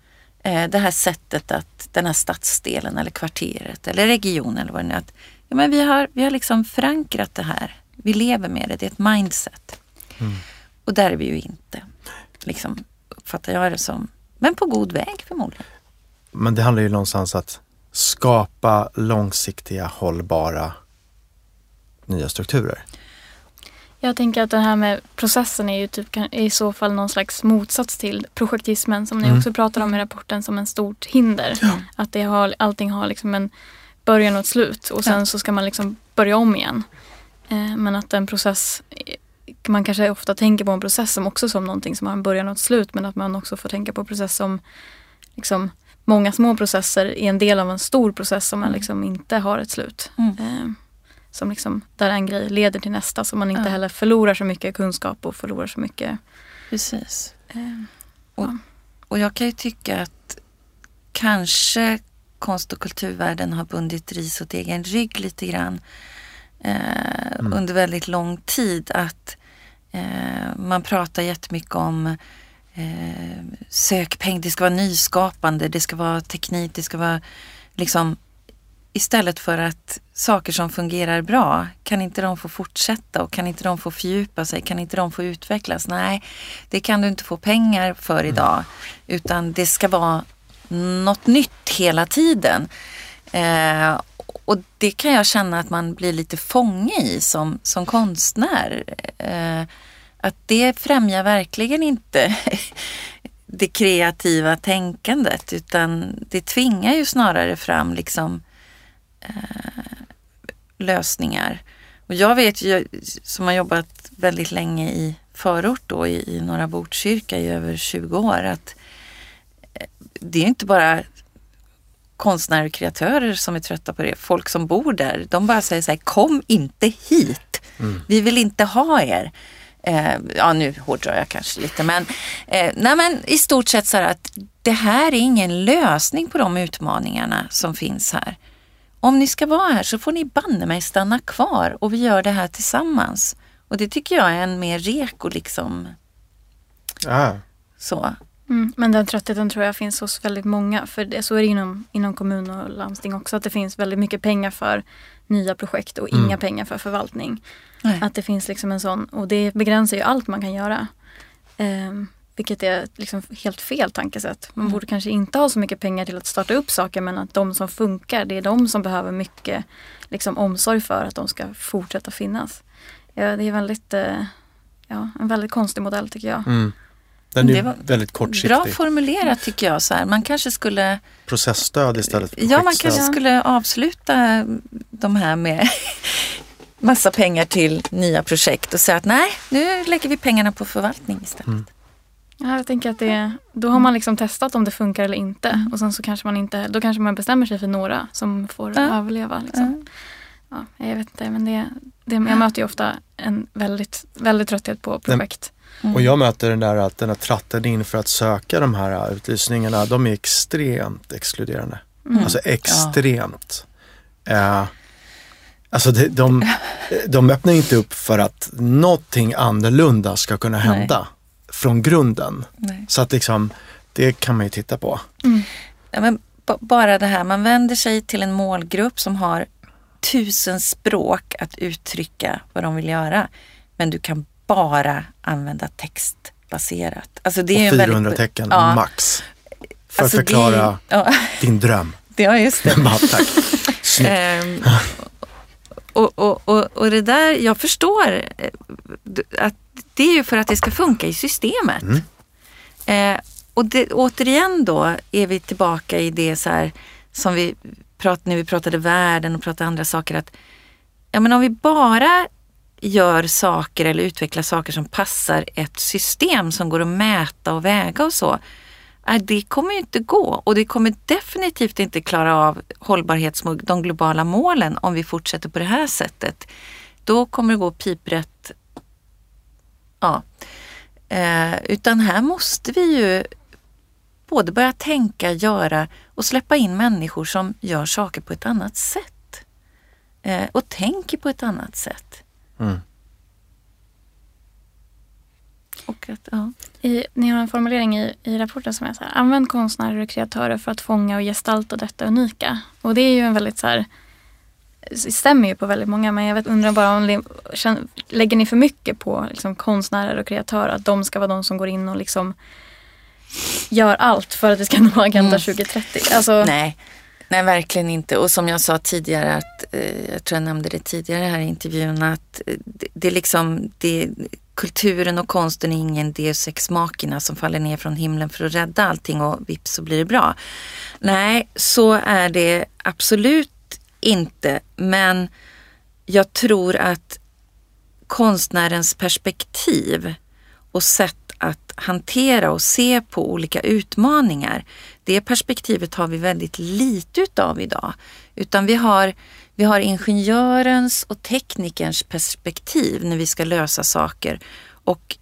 eh, det här sättet att den här stadsdelen eller kvarteret eller regionen eller vad det nu är. Att, ja, men vi, har, vi har liksom förankrat det här. Vi lever med det, det är ett mindset. Mm. Och där är vi ju inte. Liksom, uppfattar jag det som. Men på god väg förmodligen. Men det handlar ju någonstans att skapa långsiktiga, hållbara nya strukturer. Jag tänker att det här med processen är ju typ i så fall någon slags motsats till projektismen som ni Mm. också pratar om i rapporten som en stort hinder. Att det har, allting har liksom en början och ett slut och sen Ja. så ska man liksom börja om igen. Eh, men att en process, eh, man kanske ofta tänker på en process som också som någonting som har en början och ett slut men att man också får tänka på process som liksom många små processer är en del av en stor process som man Mm. liksom inte har ett slut. Mm. Eh, som liksom, där en grej leder till nästa så man inte Ja. heller förlorar så mycket kunskap och förlorar så mycket. Precis. Eh, Och jag kan ju tycka att kanske konst och kulturvärlden har bundit ris åt egen rygg lite grann eh, Mm. under väldigt lång tid. Att eh, man pratar jättemycket om eh, sökpeng, det ska vara nyskapande, det ska vara teknik, det ska vara liksom istället för att saker som fungerar bra, kan inte de få fortsätta och kan inte de få fördjupa sig, kan inte de få utvecklas? Nej, det kan du inte få pengar för idag, utan det ska vara något nytt hela tiden. Eh, och det kan jag känna att man blir lite fånge i som, som konstnär. Eh, att det främjar verkligen inte det kreativa tänkandet utan det tvingar ju snarare fram liksom eh, lösningar. Och jag vet ju som har jobbat väldigt länge i förort då i, i Norra Botkyrka i över 20 år att eh, det är inte bara konstnärer och kreatörer som är trötta på det. Folk som bor där, de bara säger så här, kom inte hit. Vi vill inte ha er. Eh, ja, nu hårdrar jag kanske lite, men, eh, nej, men i stort sett så här att det här är ingen lösning på de utmaningarna som finns här. Om ni ska vara här så får ni banne mig stanna kvar och vi gör det här tillsammans. Och det tycker jag är en mer reko liksom Ja. så. Mm, men den tröttheten tror jag finns hos väldigt många. För det, så är det inom, inom kommun och landsting också. Att det finns väldigt mycket pengar för nya projekt och Mm. inga pengar för förvaltning. Nej. Att det finns liksom en sån, och det begränsar ju allt man kan göra. Ehm, vilket är liksom helt fel tankesätt. Man Mm. borde kanske inte ha så mycket pengar till att starta upp saker men att de som funkar, det är de som behöver mycket liksom, omsorg för att de ska fortsätta finnas. Ja, det är väldigt, eh, ja, en väldigt konstig modell tycker jag. Mm. Den är Det var väldigt kortsiktig. Bra formulerat tycker jag. Så här. Man kanske skulle Processstöd istället för Ja, man kanske skulle avsluta de här med massa pengar till nya projekt och säga att nej, nu lägger vi pengarna på förvaltning istället. Mm. Ja, jag tänker att det, då har man liksom testat om det funkar eller inte. Och sen så kanske man inte, då kanske man bestämmer sig för några som får Ja. överleva. Liksom. Ja. Ja, jag vet inte, men det, det, jag möter ju ofta en väldigt, väldigt trötthet på projekt. Mm. Och jag möter den där att den här tratten in för att söka de här utlysningarna, de är extremt exkluderande. Mm. Alltså extremt. Eh, alltså de, de, de öppnar inte upp för att någonting annorlunda ska kunna hända från grunden. Nej. Så att liksom, det kan man ju titta på. Ja, men bara det här, man vänder sig till en målgrupp som har tusen språk att uttrycka vad de vill göra. Men du kan bara använda textbaserat. Alltså det är Och en 400 väldigt, tecken Ja. max. För Alltså att det förklara Ja, din dröm. det, ja, just det. Bara, tack. Ehm, och, och, och, och det där, jag förstår eh, att det är ju för att det ska funka i systemet. Mm. Eh, och det, återigen då är vi tillbaka i det så här som vi pratade när vi pratade världen och pratade andra saker. att ja, men Om vi bara gör saker eller utvecklar saker som passar ett system som går att mäta och väga och så. Nej, det kommer ju inte gå och det kommer definitivt inte klara av hållbarhetsmål, de globala målen om vi fortsätter på det här sättet. Då kommer det gå piprätt. Ja. Eh, utan här måste vi ju både börja tänka, göra och släppa in människor som gör saker på ett annat sätt. Eh, och tänker på ett annat sätt. Mm. Och att, ja. I, ni har en formulering i, i rapporten som är så här, använd konstnärer och kreatörer för att fånga och gestalta detta unika. Och det är ju en väldigt så här, det stämmer ju på väldigt många men jag vet, undrar bara om ni, lägger ni för mycket på liksom, konstnärer och kreatörer? Att de ska vara de som går in och liksom gör allt för att vi ska nå Agenda Mm. 2030? Alltså, Nej, nej, verkligen inte. Och som jag sa tidigare, att, eh, jag tror jag nämnde det tidigare här i intervjun, att eh, det, det är liksom, det, kulturen och konsten är ingen deus ex machina som faller ner från himlen för att rädda allting och vips så blir det bra. Nej, så är det absolut inte. Men jag tror att konstnärens perspektiv och sätt att hantera och se på olika utmaningar. Det perspektivet har vi väldigt lite utav idag. Utan vi har, vi har ingenjörens och teknikerns perspektiv när vi ska lösa saker. Och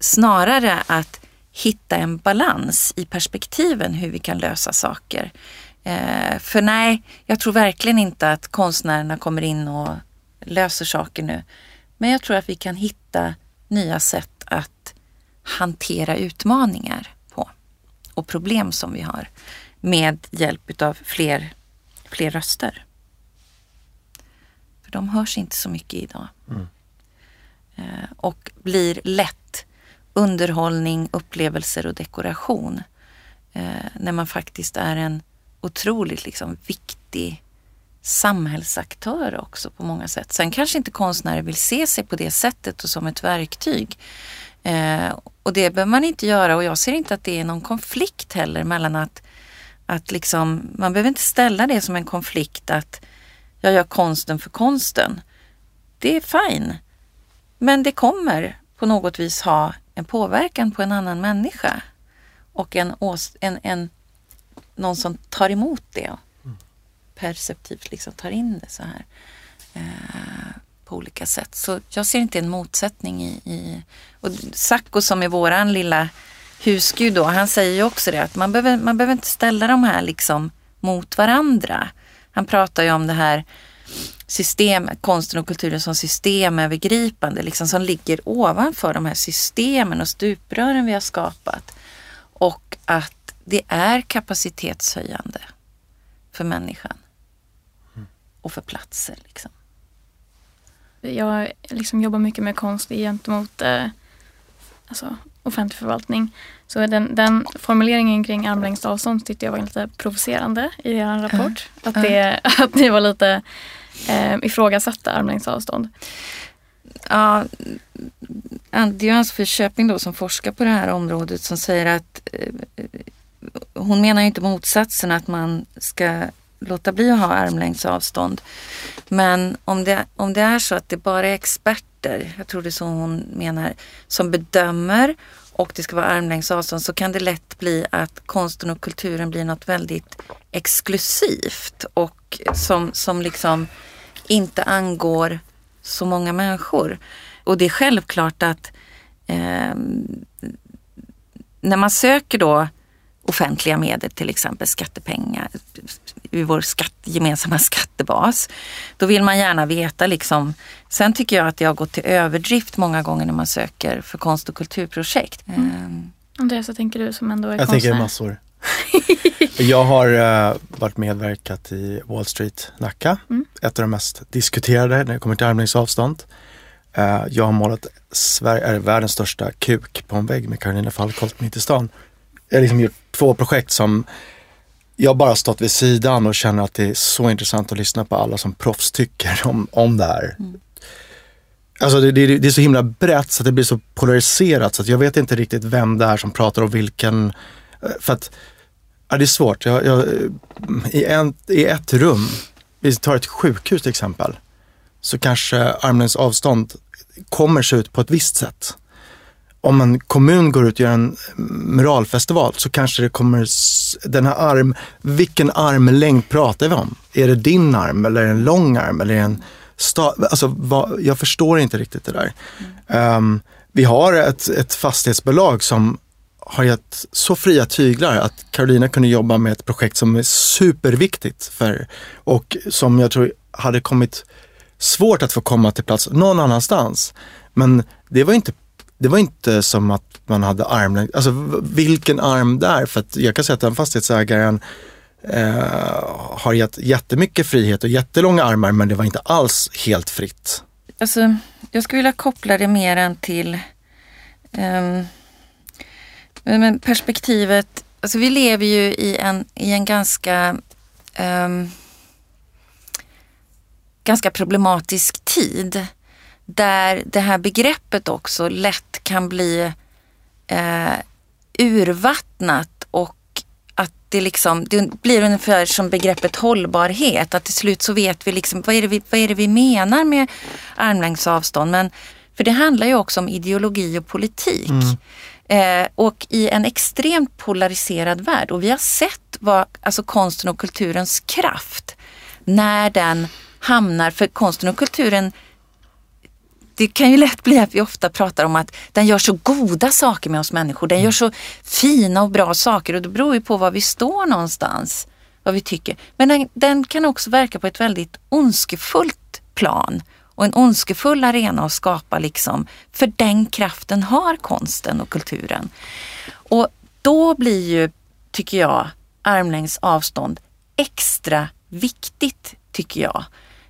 snarare att hitta en balans i perspektiven hur vi kan lösa saker. Eh, för nej, jag tror verkligen inte att konstnärerna kommer in och löser saker nu. Men jag tror att vi kan hitta nya sätt att hantera utmaningar och problem som vi har med hjälp av fler, fler röster. För de hörs inte så mycket idag. Eh, och blir lätt underhållning, upplevelser och dekoration. Eh, när man faktiskt är en otroligt liksom, viktig samhällsaktör också på många sätt. Sen kanske inte konstnärer vill se sig på det sättet och som ett verktyg. Eh, och det behöver man inte göra och jag ser inte att det är någon konflikt heller mellan att, att liksom, man behöver inte ställa det som en konflikt att jag gör konsten för konsten. Det är fine. Men det kommer på något vis ha en påverkan på en annan människa. Och en, en, en, någon som tar emot det. Perceptivt liksom tar in det så här. Eh, på olika sätt. Så jag ser inte en motsättning i... i och Sacco som är våran lilla husgud då, han säger ju också det att man behöver, man behöver inte ställa de här liksom mot varandra. Han pratar ju om det här system, konsten och kulturen som systemövergripande, liksom som ligger ovanför de här systemen och stuprören vi har skapat. Och att det är kapacitetshöjande för människan. Och för platser. Liksom. Jag liksom jobbar mycket med konst gentemot eh, alltså, offentlig förvaltning. Så den, den formuleringen kring armlängds avstånd tyckte jag var lite provocerande i er rapport. Att, det, att ni var lite eh, ifrågasatta armlängds avstånd. Ja, det är Ann-Sofie Köping då som forskar på det här området som säger att eh, hon menar ju inte motsatsen att man ska låta bli att ha armlängds avstånd. Men om det, om det är så att det bara är experter, jag tror det är så hon menar, som bedömer och det ska vara armlängds avstånd så kan det lätt bli att konsten och kulturen blir något väldigt exklusivt och som, som liksom inte angår så många människor. Och det är självklart att eh, när man söker då offentliga medel, till exempel skattepengar i vår skatt, gemensamma skattebas. Då vill man gärna veta liksom. Sen tycker jag att det har gått till överdrift många gånger när man söker för konst och kulturprojekt. Mm. Andreas, vad tänker du som ändå är Jag konstnär? tänker massor. jag har uh, varit medverkat i Wall Street Nacka. Mm. Ett av de mest diskuterade när det kommer till armlängds avstånd. Uh, jag har målat Sverige, är världens största kuk på en vägg med Carolina Falkholt mitt i stan. Jag har liksom gjort två projekt som jag bara stått vid sidan och känner att det är så intressant att lyssna på alla som proffs tycker om, om det här. Mm. Alltså det, det, det är så himla brett så att det blir så polariserat så att jag vet inte riktigt vem det är som pratar och vilken. eh, För att ja, det är svårt. Jag, jag, i, en, I ett rum, vi tar ett sjukhus till exempel, så kanske armlängds avstånd kommer se ut på ett visst sätt. Om en kommun går ut och gör en muralfestival så kanske det kommer, den här arm, vilken armlängd pratar vi om? Är det din arm eller en lång arm eller en sta, alltså vad, jag förstår inte riktigt det där. Ehm, vi har ett, ett fastighetsbolag som har gett så fria tyglar att Carolina kunde jobba med ett projekt som är superviktigt för, och som jag tror hade kommit svårt att få komma till plats någon annanstans. Men det var inte det var inte som att man hade armlängd, alltså vilken arm där? För att jag kan säga att den fastighetsägaren eh, har gett jättemycket frihet och jättelånga armar men det var inte alls helt fritt. Alltså, jag skulle vilja koppla det mer än till eh, men perspektivet, alltså vi lever ju i en, i en ganska eh, ganska problematisk tid där det här begreppet också lätt kan bli eh, urvattnat och att det liksom, det blir ungefär som begreppet hållbarhet. Att till slut så vet vi liksom, vad är det vi, vad är det vi menar med armlängds avstånd. Men, för det handlar ju också om ideologi och politik. Mm. Eh, och i en extremt polariserad värld och vi har sett vad, alltså konsten och kulturens kraft när den hamnar, för konsten och kulturen det kan ju lätt bli att vi ofta pratar om att den gör så goda saker med oss människor. Den gör så fina och bra saker och det beror ju på var vi står någonstans. Vad vi tycker. Men den, den kan också verka på ett väldigt ondskefullt plan och en ondskefull arena att skapa liksom, för den kraften har konsten och kulturen. Och då blir ju, tycker jag, armlängds avstånd extra viktigt, tycker jag.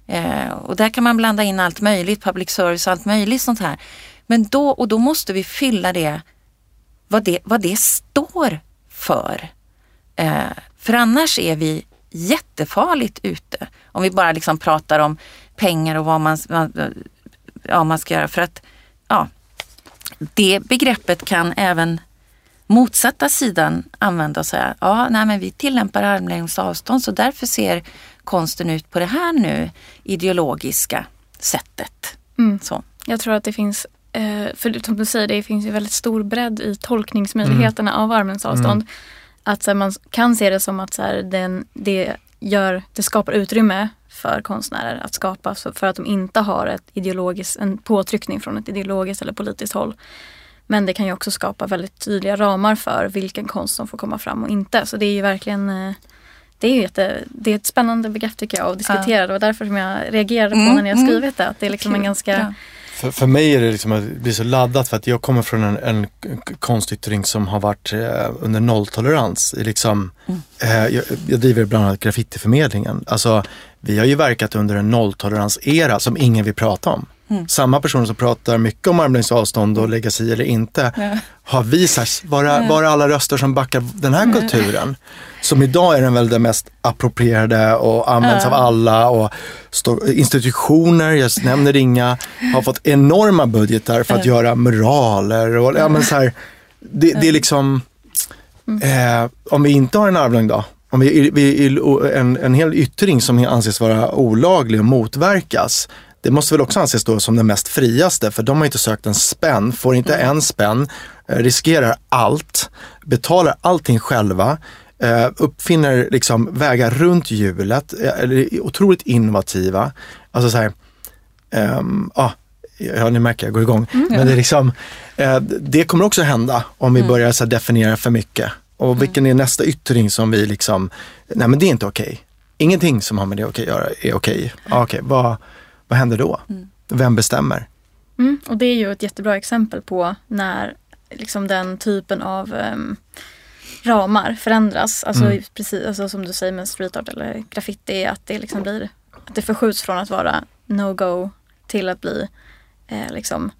Eh, och där kan man blanda in allt möjligt, public service och allt möjligt sånt här. Men då, och då måste vi fylla det, vad det, vad det står för. Eh, för annars är vi jättefarligt ute. Om vi bara liksom pratar om pengar och vad man, ja, man ska göra. För att ja, det begreppet kan även motsatta sidan använda och säga, ja, nej, men vi tillämpar armlängds avstånd så därför ser konsten ut på det här nu ideologiska sättet. Mm. Så. Jag tror att det finns, eh, för som du säger, det finns ju väldigt stor bredd i tolkningsmöjligheterna mm. av armens avstånd. Mm. Att här, man kan se det som att så här, den, det, gör, det skapar utrymme för konstnärer att skapa för att de inte har ett ideologiskt, en påtryckning från ett ideologiskt eller politiskt håll. Men det kan ju också skapa väldigt tydliga ramar för vilken konst som får komma fram och inte. Så det är ju verkligen eh, det är, jätte, det är ett spännande begrepp tycker jag att diskutera. Ja. Det var därför som jag reagerade på mm, när har mm. skrivit det. Att det är liksom en ganska... Ja. För, för mig är det liksom, det blir så laddat för att jag kommer från en, en konstyttring som har varit eh, under nolltolerans. Liksom, mm. eh, jag, jag driver bland annat graffitiförmedlingen. Alltså, vi har ju verkat under en nolltoleransera som ingen vill prata om. Mm. Samma personer som pratar mycket om armlängds avstånd och lägga sig eller inte ja. har visat var, var alla röster som backar den här kulturen. Som idag är den väl den mest approprierade och används av alla och institutioner, jag nämner inga, har fått enorma budgetar för att göra muraler och ja, men så här, det, det är liksom, mm. eh, om vi inte har en armlängd då, om vi, vi, en, en hel yttring som anses vara olaglig och motverkas, det måste väl också anses då som den mest friaste för de har inte sökt en spänn, får inte mm. en spänn, eh, riskerar allt, betalar allting själva, eh, uppfinner liksom vägar runt hjulet, eh, eller otroligt innovativa. Alltså så här, um, ah, ja ni märker jag går igång. Mm, Men det, är liksom, det kommer också hända om vi mm. börjar så definiera för mycket. Och mm. vilken är nästa yttring som vi liksom, nej men det är inte okej. Okay. Ingenting som har med det att göra är okej. Okay. Ah, okay. Vad händer då? Mm. Vem bestämmer? Mm, och det är ju ett jättebra exempel på när liksom den typen av um, ramar förändras. Alltså, mm. precis, alltså som du säger med street art eller graffiti, att det liksom blir att det förskjuts från att vara no-go till att bli eh, liksom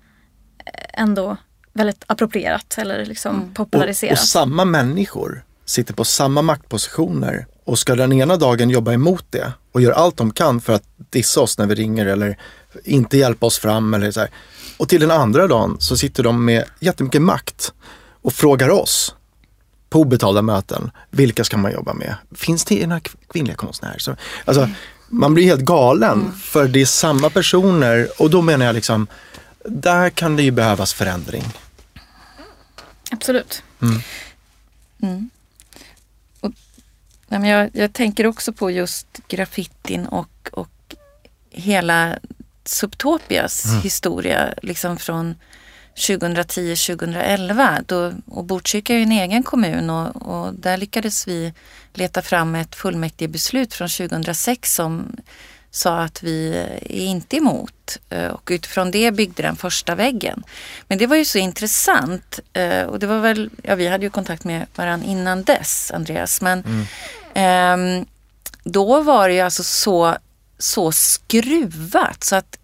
ändå väldigt approprierat eller liksom mm. populariserat. Och, och, samma människor sitter på samma maktpositioner och ska den ena dagen jobba emot det och göra allt de kan för att dissa oss när vi ringer eller inte hjälpa oss fram eller så här. Och till den andra dagen så sitter de med jättemycket makt och frågar oss på obetalda möten, vilka ska man jobba med? Finns det några kvinnliga konstnärer? Så, alltså, man blir helt galen mm. för det är samma personer och då menar jag liksom, där kan det ju behövas förändring. Absolut. Mm. Mm. Nej, jag, jag, tänker också på just graffitin och, och hela Subtopias mm. historia, liksom från 2010-2011 då, och Botkyrka är ju en egen kommun och, och, där lyckades vi leta fram ett fullmäktigebeslut från 2006 som, sa att vi är inte emot eh, och utifrån det byggde den första väggen. Men det var ju så intressant eh, och det var väl, ja vi hade ju kontakt med varandra innan dess Andreas men mm eh, då var det ju alltså så, så skruvat så att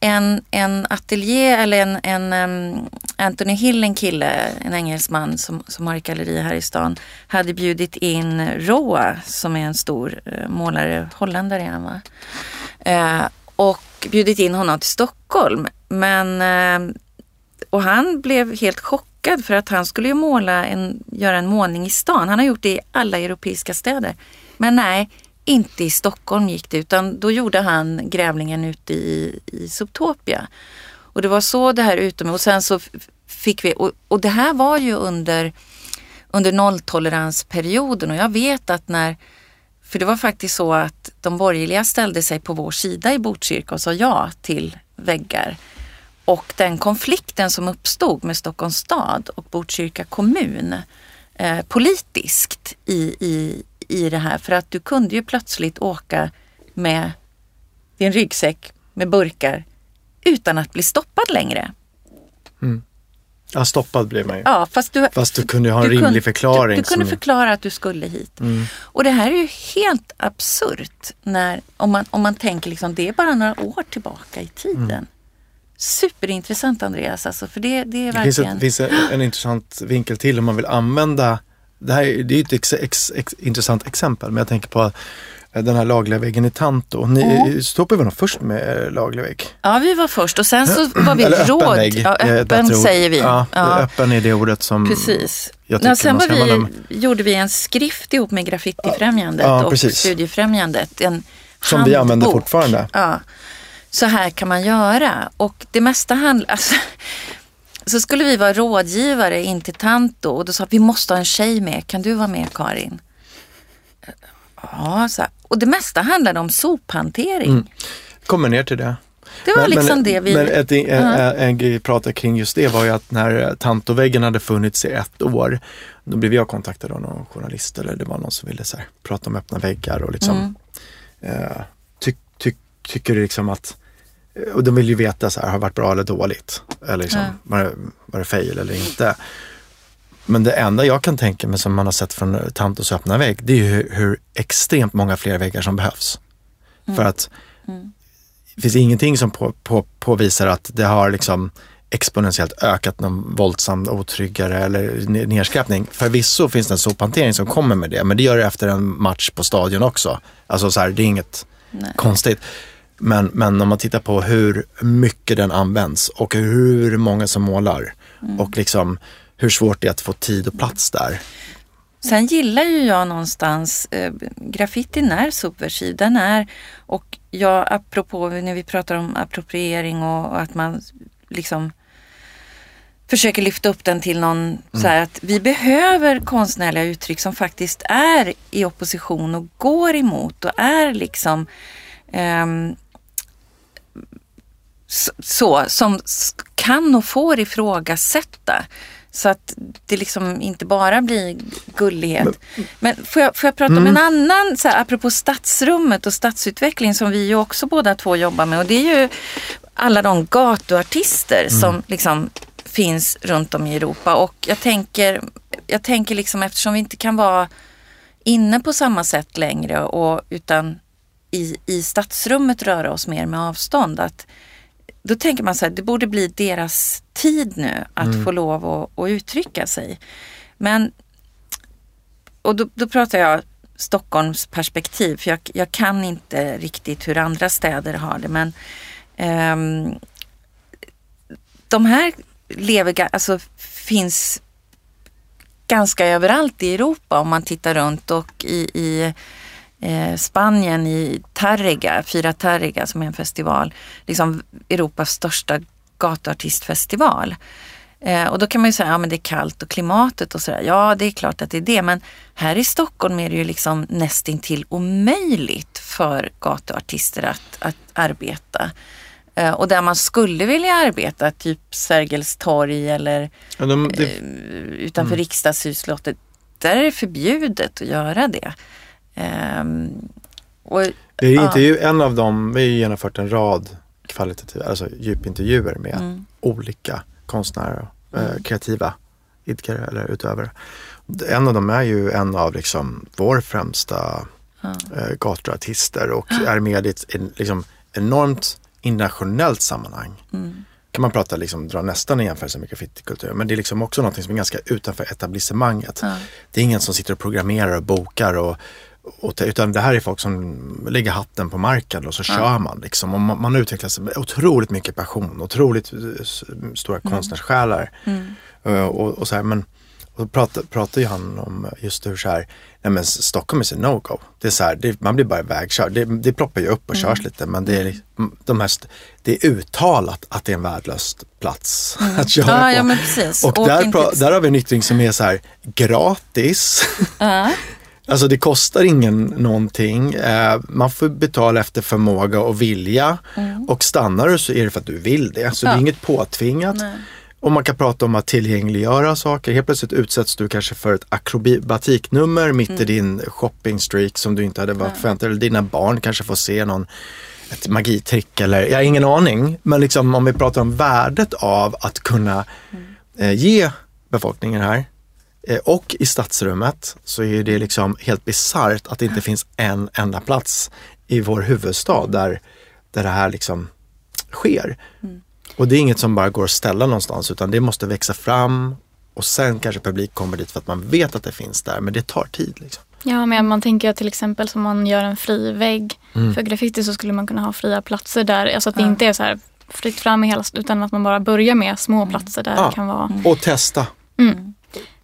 en, en ateljé eller en, en um, Anthony Hill, en kille, en engelsman som, som har ett galleri här i stan, hade bjudit in Roa som är en stor uh, målare, holländare är han va? Uh, och bjudit in honom till Stockholm. Men, uh, och han blev helt chockad för att han skulle ju måla en, göra en målning i stan. Han har gjort det i alla europeiska städer. Men nej, inte i Stockholm gick det utan då gjorde han grävlingen ute i, i Subtopia. Och det var så det här utom och sen så fick vi, och, och det här var ju under, under nolltoleransperioden och jag vet att när, för det var faktiskt så att de borgerliga ställde sig på vår sida i Botkyrka och sa ja till väggar. Och den konflikten som uppstod med Stockholms stad och Botkyrka kommun eh, politiskt i, i, i det här för att du kunde ju plötsligt åka med din ryggsäck med burkar utan att bli stoppad längre. Mm. Ja, stoppad blev man ju. Ja, fast du, fast du kunde ha en rimlig kunde, förklaring. Du, du kunde förklara att du skulle hit. Mm. Och det här är ju helt absurt när, om, man, om man tänker liksom, det är bara några år tillbaka i tiden. Mm. Superintressant Andreas, alltså, för det, det är verkligen... Det finns, ett, finns en intressant vinkel till om man vill använda det här det är ett ex, ex, ex, intressant exempel, men jag tänker på eh, den här lagliga väggen i Tanto. Ni mm. väl nog först med eh, laglig vägg? Ja, vi var först och sen så var vi Eller råd. Öppen vägg. Ja, öppen säger vi. Ja, ja. Öppen är det ordet som Precis. jag tycker ja, sen man ska vi, gjorde vi en skrift ihop med Graffitifrämjandet ja, och precis. Studiefrämjandet. En som handbok. vi använder fortfarande. Ja. Så här kan man göra och det mesta handlar, alltså, så skulle vi vara rådgivare in till Tanto och då sa vi måste ha en tjej med. Kan du vara med Karin? Ja, så här. och det mesta handlade om sophantering. Mm. Kommer ner till det. Det var men, liksom men, det vi... Men ett, en, uh-huh. en grej vi pratade kring just det var ju att när Tantoväggen hade funnits i ett år, då blev jag kontaktad av någon journalist eller det var någon som ville så här, prata om öppna väggar och liksom mm. eh, tycker liksom att och de vill ju veta så här, har det varit bra eller dåligt? Eller liksom, ja. var, det, var det fail eller inte? Men det enda jag kan tänka mig som man har sett från Tantos öppna vägg, det är ju hur, hur extremt många fler väggar som behövs. Mm. För att mm. det finns ingenting som på, på, påvisar att det har liksom exponentiellt ökat någon våldsam otryggare eller nedskräpning. Förvisso finns det en sophantering som kommer med det, men det gör det efter en match på stadion också. Alltså så här, det är inget Nej. konstigt. Men, men om man tittar på hur mycket den används och hur många som målar mm. och liksom hur svårt det är att få tid och plats där. Sen gillar ju jag någonstans, eh, graffitin är subversiv, den är, och jag apropå när vi pratar om appropriering och, och att man liksom försöker lyfta upp den till någon mm. så här att vi behöver konstnärliga uttryck som faktiskt är i opposition och går emot och är liksom um, så, som kan och får ifrågasätta. Så att det liksom inte bara blir gullighet. Men, Men får, jag, får jag prata mm. om en annan, så här, apropå stadsrummet och stadsutveckling som vi ju också båda två jobbar med. Och det är ju alla de gatuartister mm. som liksom finns runt om i Europa. Och jag tänker, jag tänker liksom eftersom vi inte kan vara inne på samma sätt längre och utan i, i stadsrummet röra oss mer med avstånd. Att då tänker man så här, det borde bli deras tid nu att mm. få lov att, att uttrycka sig. Men, och då, då pratar jag Stockholms perspektiv, för jag, jag, kan inte riktigt hur andra städer har det. Men um, de här lever, alltså finns ganska överallt i Europa om man tittar runt och i, i eh, Spanien i Tarrega, Fira Tarrega som är en festival, liksom Europas största gatuartistfestival. Eh, och då kan man ju säga, ja men det är kallt och klimatet och sådär. Ja, det är klart att det är det. Men här i Stockholm är det ju liksom nästintill omöjligt för gatuartister att, att arbeta. Eh, och där man skulle vilja arbeta, typ Sergels torg eller ja, de, det... eh, utanför mm. riksdagshusslottet, där är det förbjudet att göra det. Um, och, Det är intervju, en av dem, vi har ju genomfört en rad kvalitativa, alltså djupintervjuer med Mm. olika konstnärer, eh, kreativa idkare eller utövare. En av dem är ju en av liksom vår främsta eh, gatuartister och är med i ett liksom, enormt internationellt sammanhang. Mm. kan man prata, liksom, dra nästan en jämförelse med graffitikultur. Men det är liksom också något som är ganska utanför etablissemanget. Ja. Det är ingen som sitter och programmerar och bokar och utan det här är folk som lägger hatten på marken och så kör man. Liksom. Och man, man utvecklas otroligt mycket passion, otroligt eh, stora konstnärssjälar. Mm. Eh, och, och så här, men och då pratar, pratar ju han om just hur så här, nej men Stockholm är en no-go. Det är så här, det, man blir bara vägkörd. Det, det ploppar ju upp och körs lite men det är, liksom- de här, det är uttalat att det är en värdelös plats att köra Ja, på. ja. Och Åk där, pra, där har vi en yttring som är så här gratis. Ja. Alltså det kostar ingen någonting. Eh, man får betala efter förmåga och vilja. Och stannar du så är det för att du vill det. Så det är Ja. inget påtvingat. Nej. Och man kan prata om att tillgängliggöra saker. Helt plötsligt utsätts du kanske för ett akrobatiknummer mitt Mm. i din shoppingstreak som du inte hade varit förväntad Eller dina barn kanske får se någon ett magitrick eller jag har ingen aning. Men liksom om vi pratar om värdet av att kunna Mm. eh, ge befolkningen här och i stadsrummet så är det liksom helt bisarrt att det inte finns en enda plats i vår huvudstad där, där det här liksom sker. Och det är inget som bara går att ställa någonstans utan det måste växa fram och sen kanske publik kommer dit för att man vet att det finns där men det tar tid. Liksom. Ja, men man tänker till exempel som man gör en fri vägg Mm. för graffiti så skulle man kunna ha fria platser där. Alltså att det inte är så här fritt fram i hela utan att man bara börjar med små platser där Ja. det kan vara. Och testa. Mm.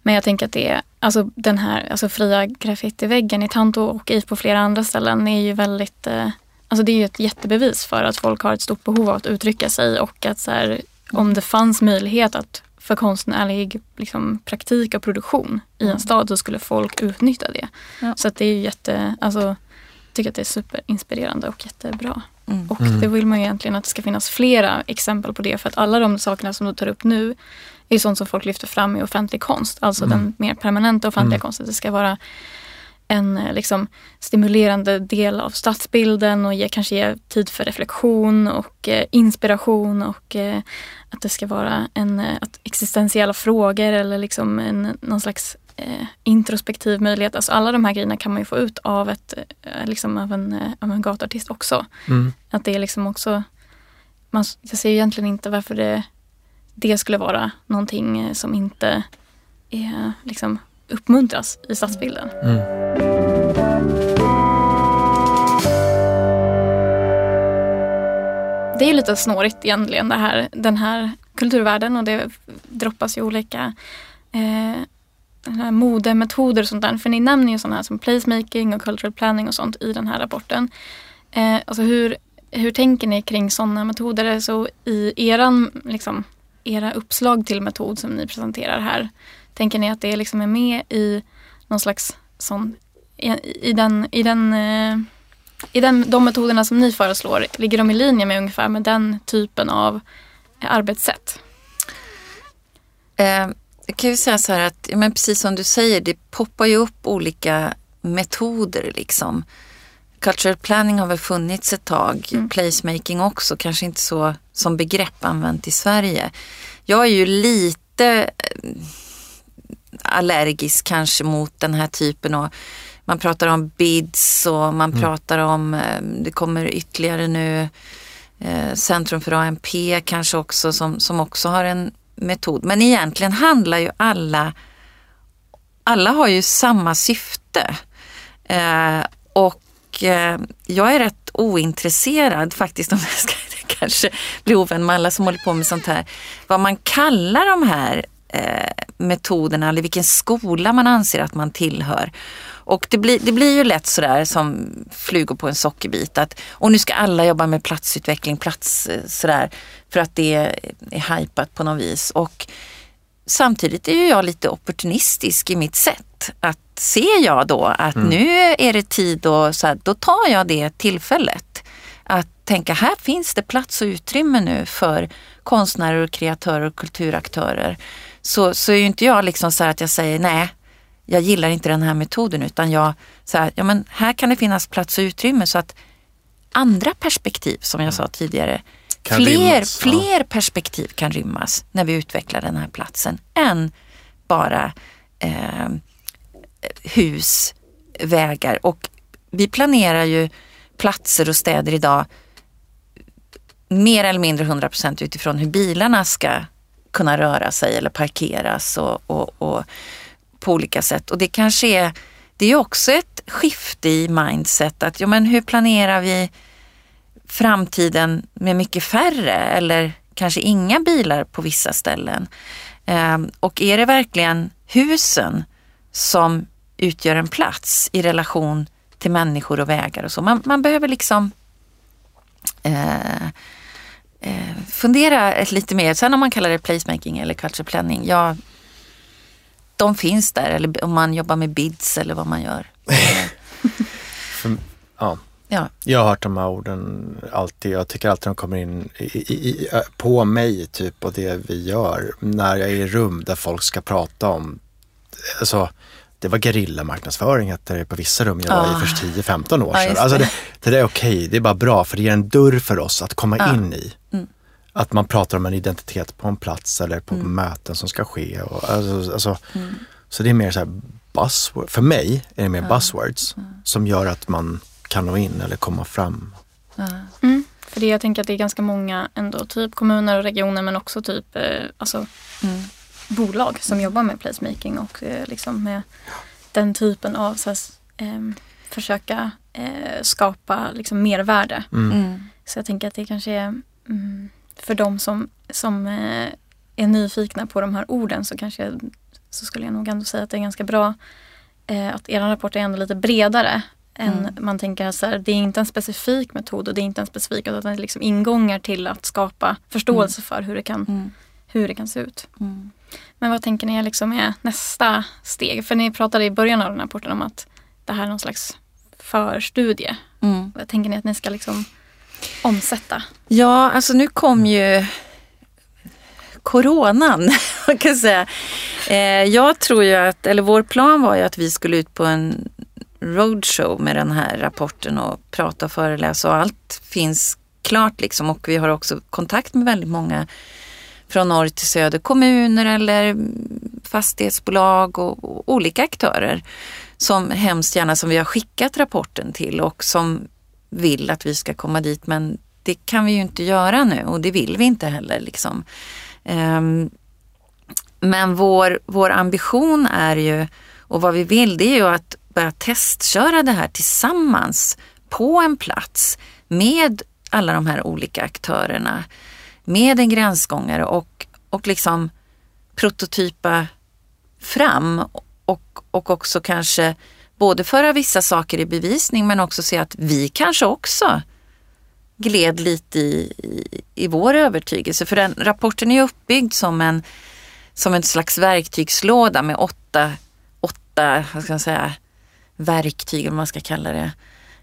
Men jag tänker att det är, alltså den här alltså fria graffitiväggen i Tanto och i på flera andra ställen är ju väldigt, eh, alltså det är ju ett jättebevis för att folk har ett stort behov av att uttrycka sig och att så här, om det fanns möjlighet att för konstnärlig liksom, praktik och produktion i en stad så skulle folk utnyttja det. Ja. Så att det är ju jätte, alltså jag tycker att det är superinspirerande och jättebra. Mm. Och det vill man ju egentligen att det ska finnas flera exempel på det. För att alla de sakerna som du tar upp nu är sånt som folk lyfter fram i offentlig konst. Alltså den mer permanenta offentliga konsten. Det ska vara en eh, liksom, stimulerande del av stadsbilden och ge, kanske ge tid för reflektion och eh, inspiration och eh, att det ska vara en, eh, att existentiella frågor eller liksom en, någon slags eh, introspektiv möjlighet. Alltså alla de här grejerna kan man ju få ut av, ett, eh, liksom av, en, av en gatuartist också. Mm. Att det är liksom också, man, jag ser egentligen inte varför det, det skulle vara någonting eh, som inte är, liksom, uppmuntras i stadsbilden. Det är lite snårigt egentligen det här, den här kulturvärlden och det droppas ju olika eh, modemetoder och sånt där. För ni nämner ju sådana här som placemaking och cultural planning och sånt i den här rapporten. Eh, alltså hur, hur tänker ni kring sådana metoder? Så i eran, liksom, era uppslag till metod som ni presenterar här. Tänker ni att det liksom är med i någon slags sån, i, i den, i den eh, i den, de metoderna som ni föreslår, ligger de i linje med ungefär med den typen av arbetssätt? Eh, jag kan ju säga så här att, men precis som du säger, det poppar ju upp olika metoder liksom. Cultural planning har väl funnits ett tag, placemaking också, kanske inte så som begrepp använt i Sverige. Jag är ju lite eh, allergisk kanske mot den här typen av man pratar om bids och man pratar om, eh, det kommer ytterligare nu, eh, Centrum för ANP kanske också som, som också har en metod. Men egentligen handlar ju alla, alla har ju samma syfte. Eh, och eh, jag är rätt ointresserad faktiskt om jag ska kanske bli ovän med alla som håller på med sånt här. Vad man kallar de här eh, metoderna eller vilken skola man anser att man tillhör. Och det blir, det blir ju lätt sådär som flugor på en sockerbit att och nu ska alla jobba med platsutveckling, plats eh, sådär för att det är, är hajpat på något vis. Och samtidigt är ju jag lite opportunistisk i mitt sätt. Att ser jag då att nu är det tid och så här, då tar jag det tillfället. Att tänka här finns det plats och utrymme nu för konstnärer och kreatörer och kulturaktörer. Så, så är ju inte jag liksom så här att jag säger nej, jag gillar inte den här metoden utan jag så här, ja men här kan det finnas plats och utrymme så att andra perspektiv som jag sa tidigare. Kan fler, rymmas, ja. fler perspektiv kan rymmas när vi utvecklar den här platsen än bara eh, hus, vägar och vi planerar ju platser och städer idag mer eller mindre 100 procent utifrån hur bilarna ska kunna röra sig eller parkeras och, och, och på olika sätt. Och det kanske är, det är också ett skifte i mindset att ja, men hur planerar vi framtiden med mycket färre eller kanske inga bilar på vissa ställen. Ehm, och är det verkligen husen som utgör en plats i relation till människor och vägar och så. Man, man behöver liksom eh, eh, fundera ett lite mer. Sen om man kallar det placemaking eller culture planning. Ja, de finns där eller om man jobbar med bids eller vad man gör. För, ja. Ja, Jag har hört de här orden alltid. Jag tycker alltid de kommer in i, i, i, på mig typ och det vi gör. När jag är i rum där folk ska prata om, alltså det var gerillamarknadsföring hette det på vissa rum jag var Ah. i för 10-15 år Ja, sedan. just Alltså det. det, där är okej, det är bara bra för det ger en dörr för oss att komma Ja. in i. Mm. Att man pratar om en identitet på en plats eller på Mm. möten som ska ske. Och, alltså, alltså, Så det är mer så här buzzword, för mig är det mer buzzwords som gör att man kan nå in eller komma fram. Mm. För det jag tänker att det är ganska många ändå, typ kommuner och regioner men också typ eh, alltså, Mm. Bolag som jobbar med placemaking och eh, liksom med den typen av så här, ehm, försöka eh, skapa liksom, mervärde. Mm. Så jag tänker att det kanske är mm, för de som, som eh, är nyfikna på de här orden så kanske så skulle jag nog ändå säga att det är ganska bra att er rapport är ändå lite bredare än Mm. man tänker så här, det är inte en specifik metod och det är inte en specifik utan det är liksom ingångar till att skapa förståelse för hur det, kan, Mm. Hur det kan se ut. Mm. Men vad tänker ni liksom är nästa steg? För ni pratade i början av den här rapporten om att det här är någon slags förstudie. Mm. Vad tänker ni att ni ska liksom omsätta? Ja, alltså nu kom ju coronan, kan säga. Eh, jag tror ju att, eller vår plan var ju att vi skulle ut på en roadshow med den här rapporten och prata och föreläsa och allt finns klart liksom och vi har också kontakt med väldigt många från norr till söder, kommuner eller fastighetsbolag och, och olika aktörer som hemskt gärna som vi har skickat rapporten till och som vill att vi ska komma dit men det kan vi ju inte göra nu och det vill vi inte heller. Liksom. Ehm, men vår, vår ambition är ju och vad vi vill det är ju att börja testköra det här tillsammans på en plats med alla de här olika aktörerna. Med en gränsgångare och, och liksom prototypa fram och, och också kanske både föra vissa saker i bevisning men också se att vi kanske också gled lite i, i, i vår övertygelse. För den rapporten är uppbyggd som en, som en slags verktygslåda med åtta, åtta vad ska jag säga, verktyg, eller vad man ska kalla det,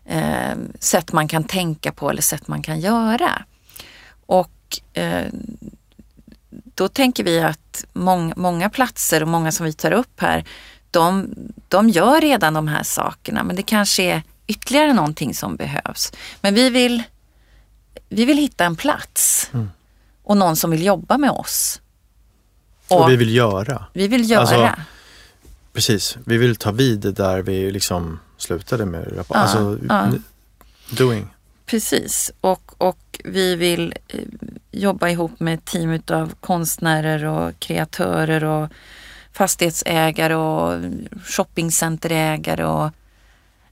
eh, sätt man kan tänka på eller sätt man kan göra. Och eh, då tänker vi att mång, många platser och många som vi tar upp här, de, de gör redan de här sakerna men det kanske är ytterligare någonting som behövs. Men vi vill, vi vill hitta en plats och någon som vill jobba med oss. Och vi vill göra. vi vill göra. Alltså, Precis, vi vill ta vid där vi liksom slutade med rapport. Ja, alltså, ja. doing. Precis, och, och vi vill eh, jobba ihop med ett team av konstnärer och kreatörer och fastighetsägare och shoppingcenterägare och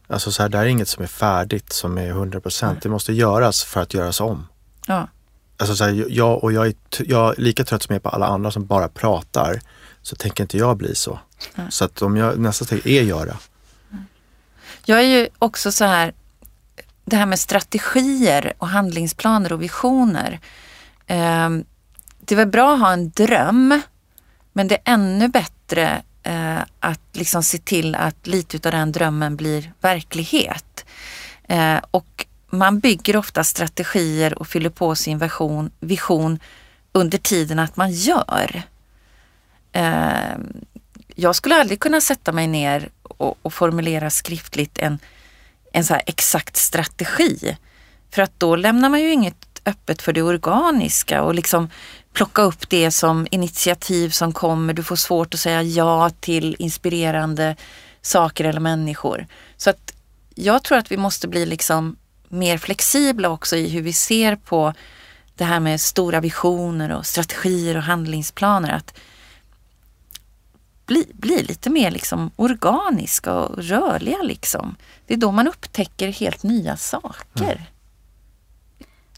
Alltså så här, det här är inget som är färdigt som är 100 procent. Det måste göras för att göras om. ja, Alltså så här, jag, och jag är, jag är lika trött som jag är på alla andra som bara pratar. Så tänker inte jag bli så. Så att om jag, nästa steg är göra. Jag är ju också så här, det här med strategier och handlingsplaner och visioner. Eh, det är väl bra att ha en dröm, men det är ännu bättre eh, att liksom se till att lite av den drömmen blir verklighet. Eh, och man bygger ofta strategier och fyller på sin vision, vision under tiden att man gör. Eh, jag skulle aldrig kunna sätta mig ner och, och formulera skriftligt en, en så här exakt strategi. För att då lämnar man ju inget öppet för det organiska och liksom plocka upp det som initiativ som kommer. Du får svårt att säga ja till inspirerande saker eller människor. Så att jag tror att vi måste bli liksom mer flexibla också i hur vi ser på det här med stora visioner och strategier och handlingsplaner. Att bli, bli lite mer liksom organiska och rörliga. Liksom. Det är då man upptäcker helt nya saker. Mm.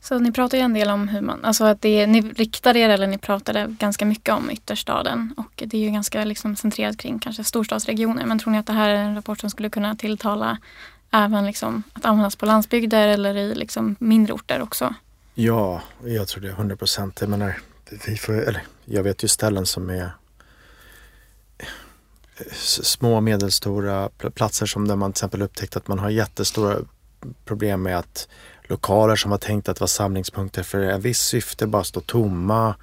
Så ni pratar ju en del om hur man, alltså att det, ni riktade er eller ni pratade ganska mycket om ytterstaden och det är ju ganska liksom centrerat kring kanske storstadsregioner. Men tror ni att det här är en rapport som skulle kunna tilltala även liksom att användas på landsbygder eller i liksom mindre orter också? Ja, jag tror det är 100 procent. Jag menar, vi får, eller, jag vet ju ställen som är små och medelstora platser som där man till exempel upptäckt att man har jättestora problem med att lokaler som var tänkt att vara samlingspunkter för ett visst syfte bara står tomma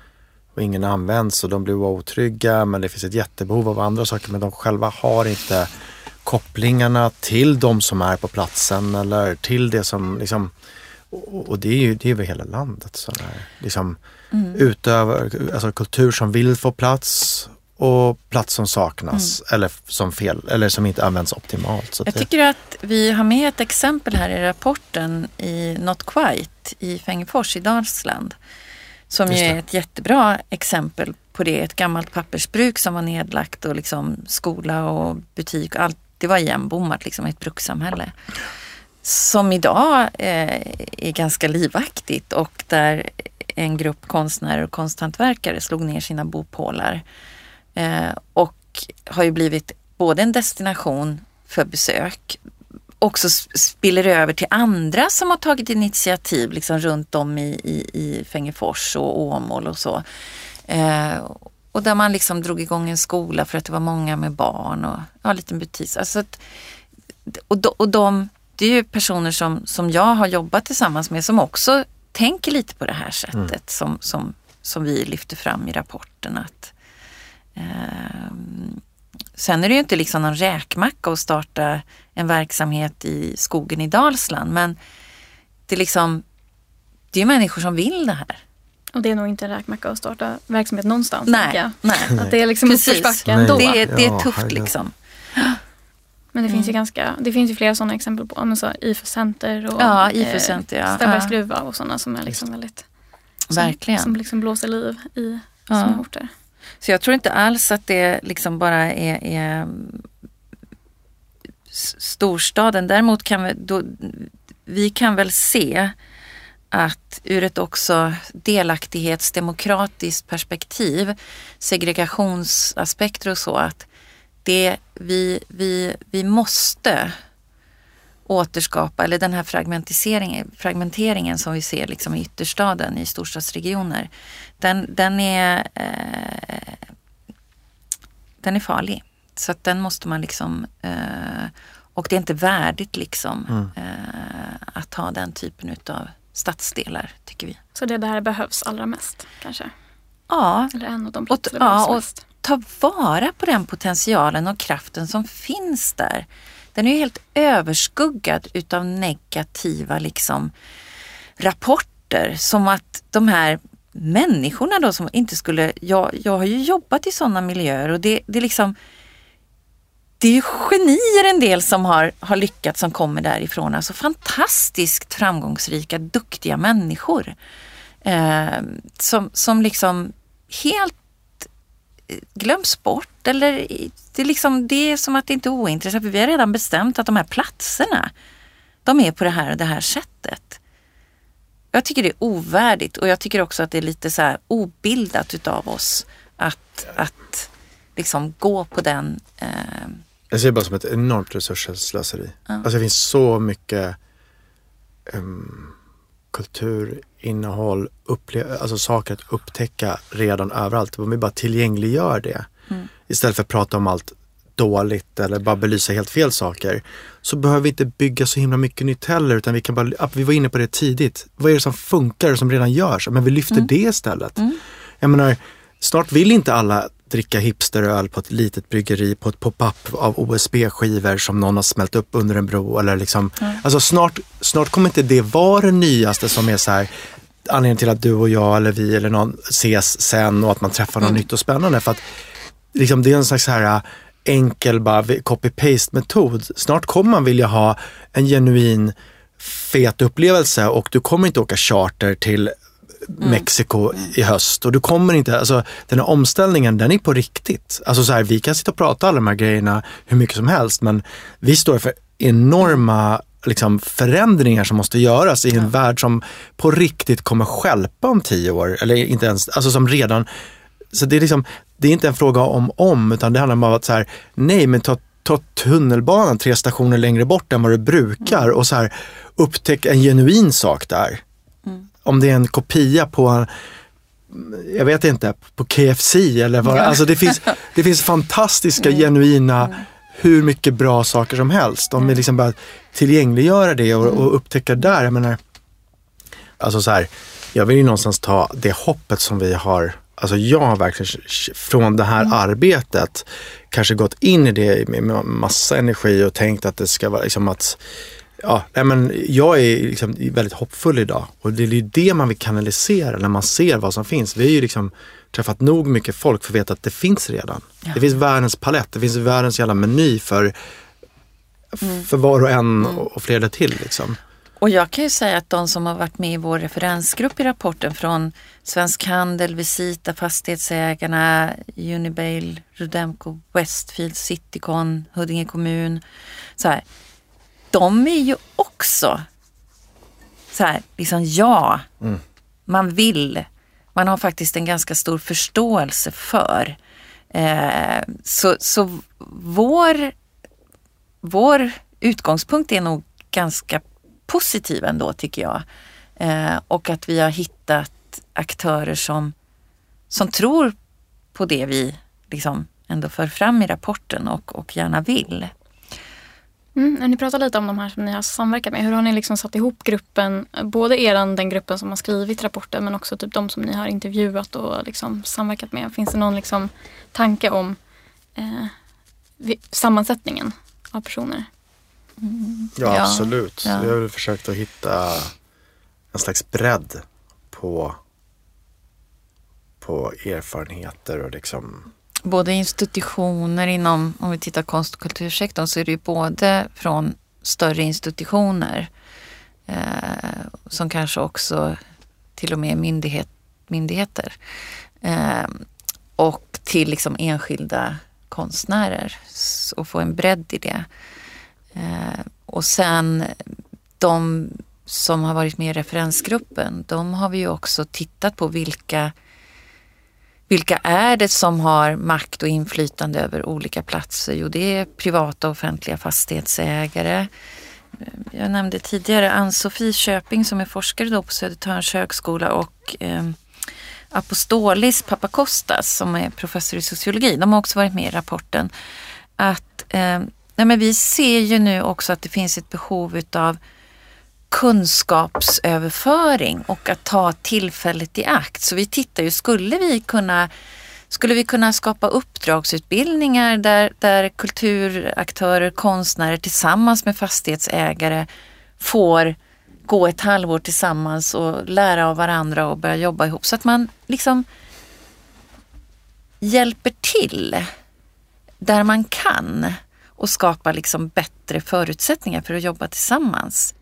och ingen används och de blir otrygga men det finns ett jättebehov av andra saker men de själva har inte kopplingarna till de som är på platsen eller till det som liksom och, och det är ju det är över hela landet. Så där, liksom, mm. utöver, alltså kultur som vill få plats och plats som saknas mm. eller som fel eller som inte används optimalt. Så Jag det... tycker att vi har med ett exempel här i rapporten i Not Quite i Fängefors i Dalsland. Som ju är ett jättebra exempel på det. Ett gammalt pappersbruk som var nedlagt och liksom skola och butik och allt. Det var igenbommat, liksom ett brukssamhälle. Som idag eh, är ganska livaktigt och där en grupp konstnärer och konsthantverkare slog ner sina bopålar Eh, och har ju blivit både en destination för besök också spiller över till andra som har tagit initiativ liksom runt om i, i, i Fängefors och Åmål och så. Eh, och där man liksom drog igång en skola för att det var många med barn och ja, en liten butik. Alltså att, och, de, och de, det är ju personer som, som jag har jobbat tillsammans med som också tänker lite på det här sättet mm. som, som, som vi lyfter fram i rapporten. Att, sen är det ju inte liksom någon räkmacka att starta en verksamhet i skogen i Dalsland men det är liksom det är människor som vill det här. Och det är nog inte en räkmacka att starta verksamhet någonstans. Nej, nej. Att det är liksom uppförsbacke ändå. Det är, det är tufft liksom. Men det finns ju mm. ganska, det finns ju flera sådana exempel på så IFU Center och ja, IFU Center, ja. Ställbergs gruva och sådana som är liksom väldigt som, Verkligen. som liksom blåser liv i ja. små orter. Så jag tror inte alls att det liksom bara är, är storstaden. Däremot kan vi, då, vi kan väl se att ur ett också delaktighetsdemokratiskt perspektiv, segregationsaspekter och så, att det vi, vi, vi måste återskapa, eller den här fragmentiseringen, fragmenteringen som vi ser liksom i ytterstaden i storstadsregioner, den, den, är, eh, den är farlig. Så att den måste man liksom, eh, och det är inte värdigt liksom mm. eh, att ha den typen av stadsdelar tycker vi. Så det där behövs allra mest kanske? Ja. Eller en av de platser och, ja, och ta vara på den potentialen och kraften som finns där den är ju helt överskuggad utav negativa liksom, rapporter. Som att de här människorna då som inte skulle... Jag, jag har ju jobbat i sådana miljöer och det, det är liksom... Det är ju genier en del som har, har lyckats som kommer därifrån. Alltså fantastiskt framgångsrika, duktiga människor. Eh, som, som liksom helt glöms bort eller det är, liksom, det är som att det inte är ointressant. vi har redan bestämt att de här platserna, de är på det här och det här sättet. Jag tycker det är ovärdigt och jag tycker också att det är lite så här obildat utav oss att, att liksom gå på den... Eh... Jag ser det bara som ett enormt resursslöseri. Ja. Alltså det finns så mycket um, kultur, innehåll, alltså saker att upptäcka redan överallt. Om vi bara tillgängliggör det mm. istället för att prata om allt dåligt eller bara belysa helt fel saker så behöver vi inte bygga så himla mycket nytt heller utan vi kan bara, vi var inne på det tidigt. Vad är det som funkar och som redan görs? Men vi lyfter mm. det istället. Mm. Jag menar, snart vill inte alla dricka hipsteröl på ett litet bryggeri på ett pop-up av OSB-skivor som någon har smält upp under en bro. Eller liksom, mm. alltså snart, snart kommer inte det vara det nyaste som är så här, anledningen till att du och jag eller vi eller någon ses sen och att man träffar något mm. nytt och spännande. För att liksom, det är en slags så här enkel copy-paste metod. Snart kommer man vilja ha en genuin fet upplevelse och du kommer inte åka charter till. Mexiko mm. i höst och du kommer inte, alltså den här omställningen den är på riktigt. Alltså så här, vi kan sitta och prata alla de här grejerna hur mycket som helst men vi står för enorma liksom, förändringar som måste göras i en ja. värld som på riktigt kommer skälpa om tio år. Eller inte ens, alltså som redan, så det är liksom, det är inte en fråga om om utan det handlar om att så här, nej men ta, ta tunnelbanan tre stationer längre bort än vad du brukar mm. och så här, upptäck en genuin sak där. Mm. Om det är en kopia på jag vet inte, på KFC eller vad, alltså det finns, det finns fantastiska mm. genuina mm. hur mycket bra saker som helst. Om vi liksom bara tillgängliggöra det och, och upptäcka där. Jag menar, alltså så här, jag vill ju någonstans ta det hoppet som vi har Alltså jag har verkligen från det här mm. arbetet kanske gått in i det med massa energi och tänkt att det ska vara liksom att Ja, nej men jag är liksom väldigt hoppfull idag och det är ju det man vill kanalisera när man ser vad som finns. Vi har ju liksom träffat nog mycket folk för att veta att det finns redan. Ja. Det finns världens palett, det finns världens jävla meny för, mm. för var och en mm. och flera till. Liksom. Och jag kan ju säga att de som har varit med i vår referensgrupp i rapporten från Svensk Handel, Visita, Fastighetsägarna, Unibail, Rudemco, Westfield, Citycon, Huddinge kommun. Så här, de är ju också så här, liksom ja, mm. man vill. Man har faktiskt en ganska stor förståelse för. Eh, så, så vår, vår utgångspunkt är nog ganska positiv ändå tycker jag. Eh, och att vi har hittat aktörer som, som tror på det vi liksom ändå för fram i rapporten och, och gärna vill. Mm, ni pratar lite om de här som ni har samverkat med. Hur har ni liksom satt ihop gruppen? Både eran, den gruppen som har skrivit rapporten men också typ de som ni har intervjuat och liksom samverkat med. Finns det någon liksom tanke om eh, sammansättningen av personer? Mm. Ja, ja, absolut. Ja. Vi har försökt att hitta en slags bredd på, på erfarenheter och liksom Både institutioner inom, om vi tittar konst och kultursektorn, så är det ju både från större institutioner eh, som kanske också till och med myndighet, myndigheter eh, och till liksom enskilda konstnärer och få en bredd i det. Eh, och sen de som har varit med i referensgruppen, de har vi ju också tittat på vilka vilka är det som har makt och inflytande över olika platser? Jo, det är privata och offentliga fastighetsägare. Eh, jag nämnde tidigare Ann-Sofie Köping som är forskare då på Södertörns högskola och eh, Apostolis Papakostas som är professor i sociologi. De har också varit med i rapporten. Att eh, nej men vi ser ju nu också att det finns ett behov utav kunskapsöverföring och att ta tillfället i akt. Så vi tittar ju, skulle vi kunna skulle vi kunna skapa uppdragsutbildningar där, där kulturaktörer, konstnärer tillsammans med fastighetsägare får gå ett halvår tillsammans och lära av varandra och börja jobba ihop så att man liksom hjälper till där man kan och skapar liksom bättre förutsättningar för att jobba tillsammans.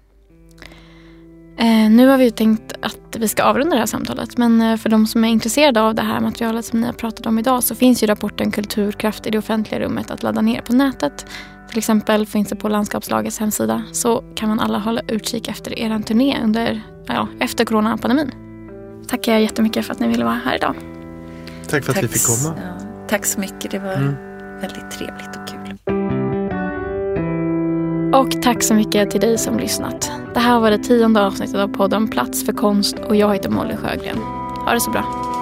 Eh, nu har vi tänkt att vi ska avrunda det här samtalet men eh, för de som är intresserade av det här materialet som ni har pratat om idag så finns ju rapporten Kulturkraft i det offentliga rummet att ladda ner på nätet. Till exempel finns det på landskapslagets hemsida så kan man alla hålla utkik efter er turné under, ja, efter coronapandemin. Tackar jag jättemycket för att ni ville vara här idag. Tack för att Tack, vi fick komma. Ja, tack så mycket, det var mm. väldigt trevligt och kul. Och tack så mycket till dig som lyssnat. Det här var det tionde avsnittet av podden Plats för konst och jag heter Molly Sjögren. Ha det så bra.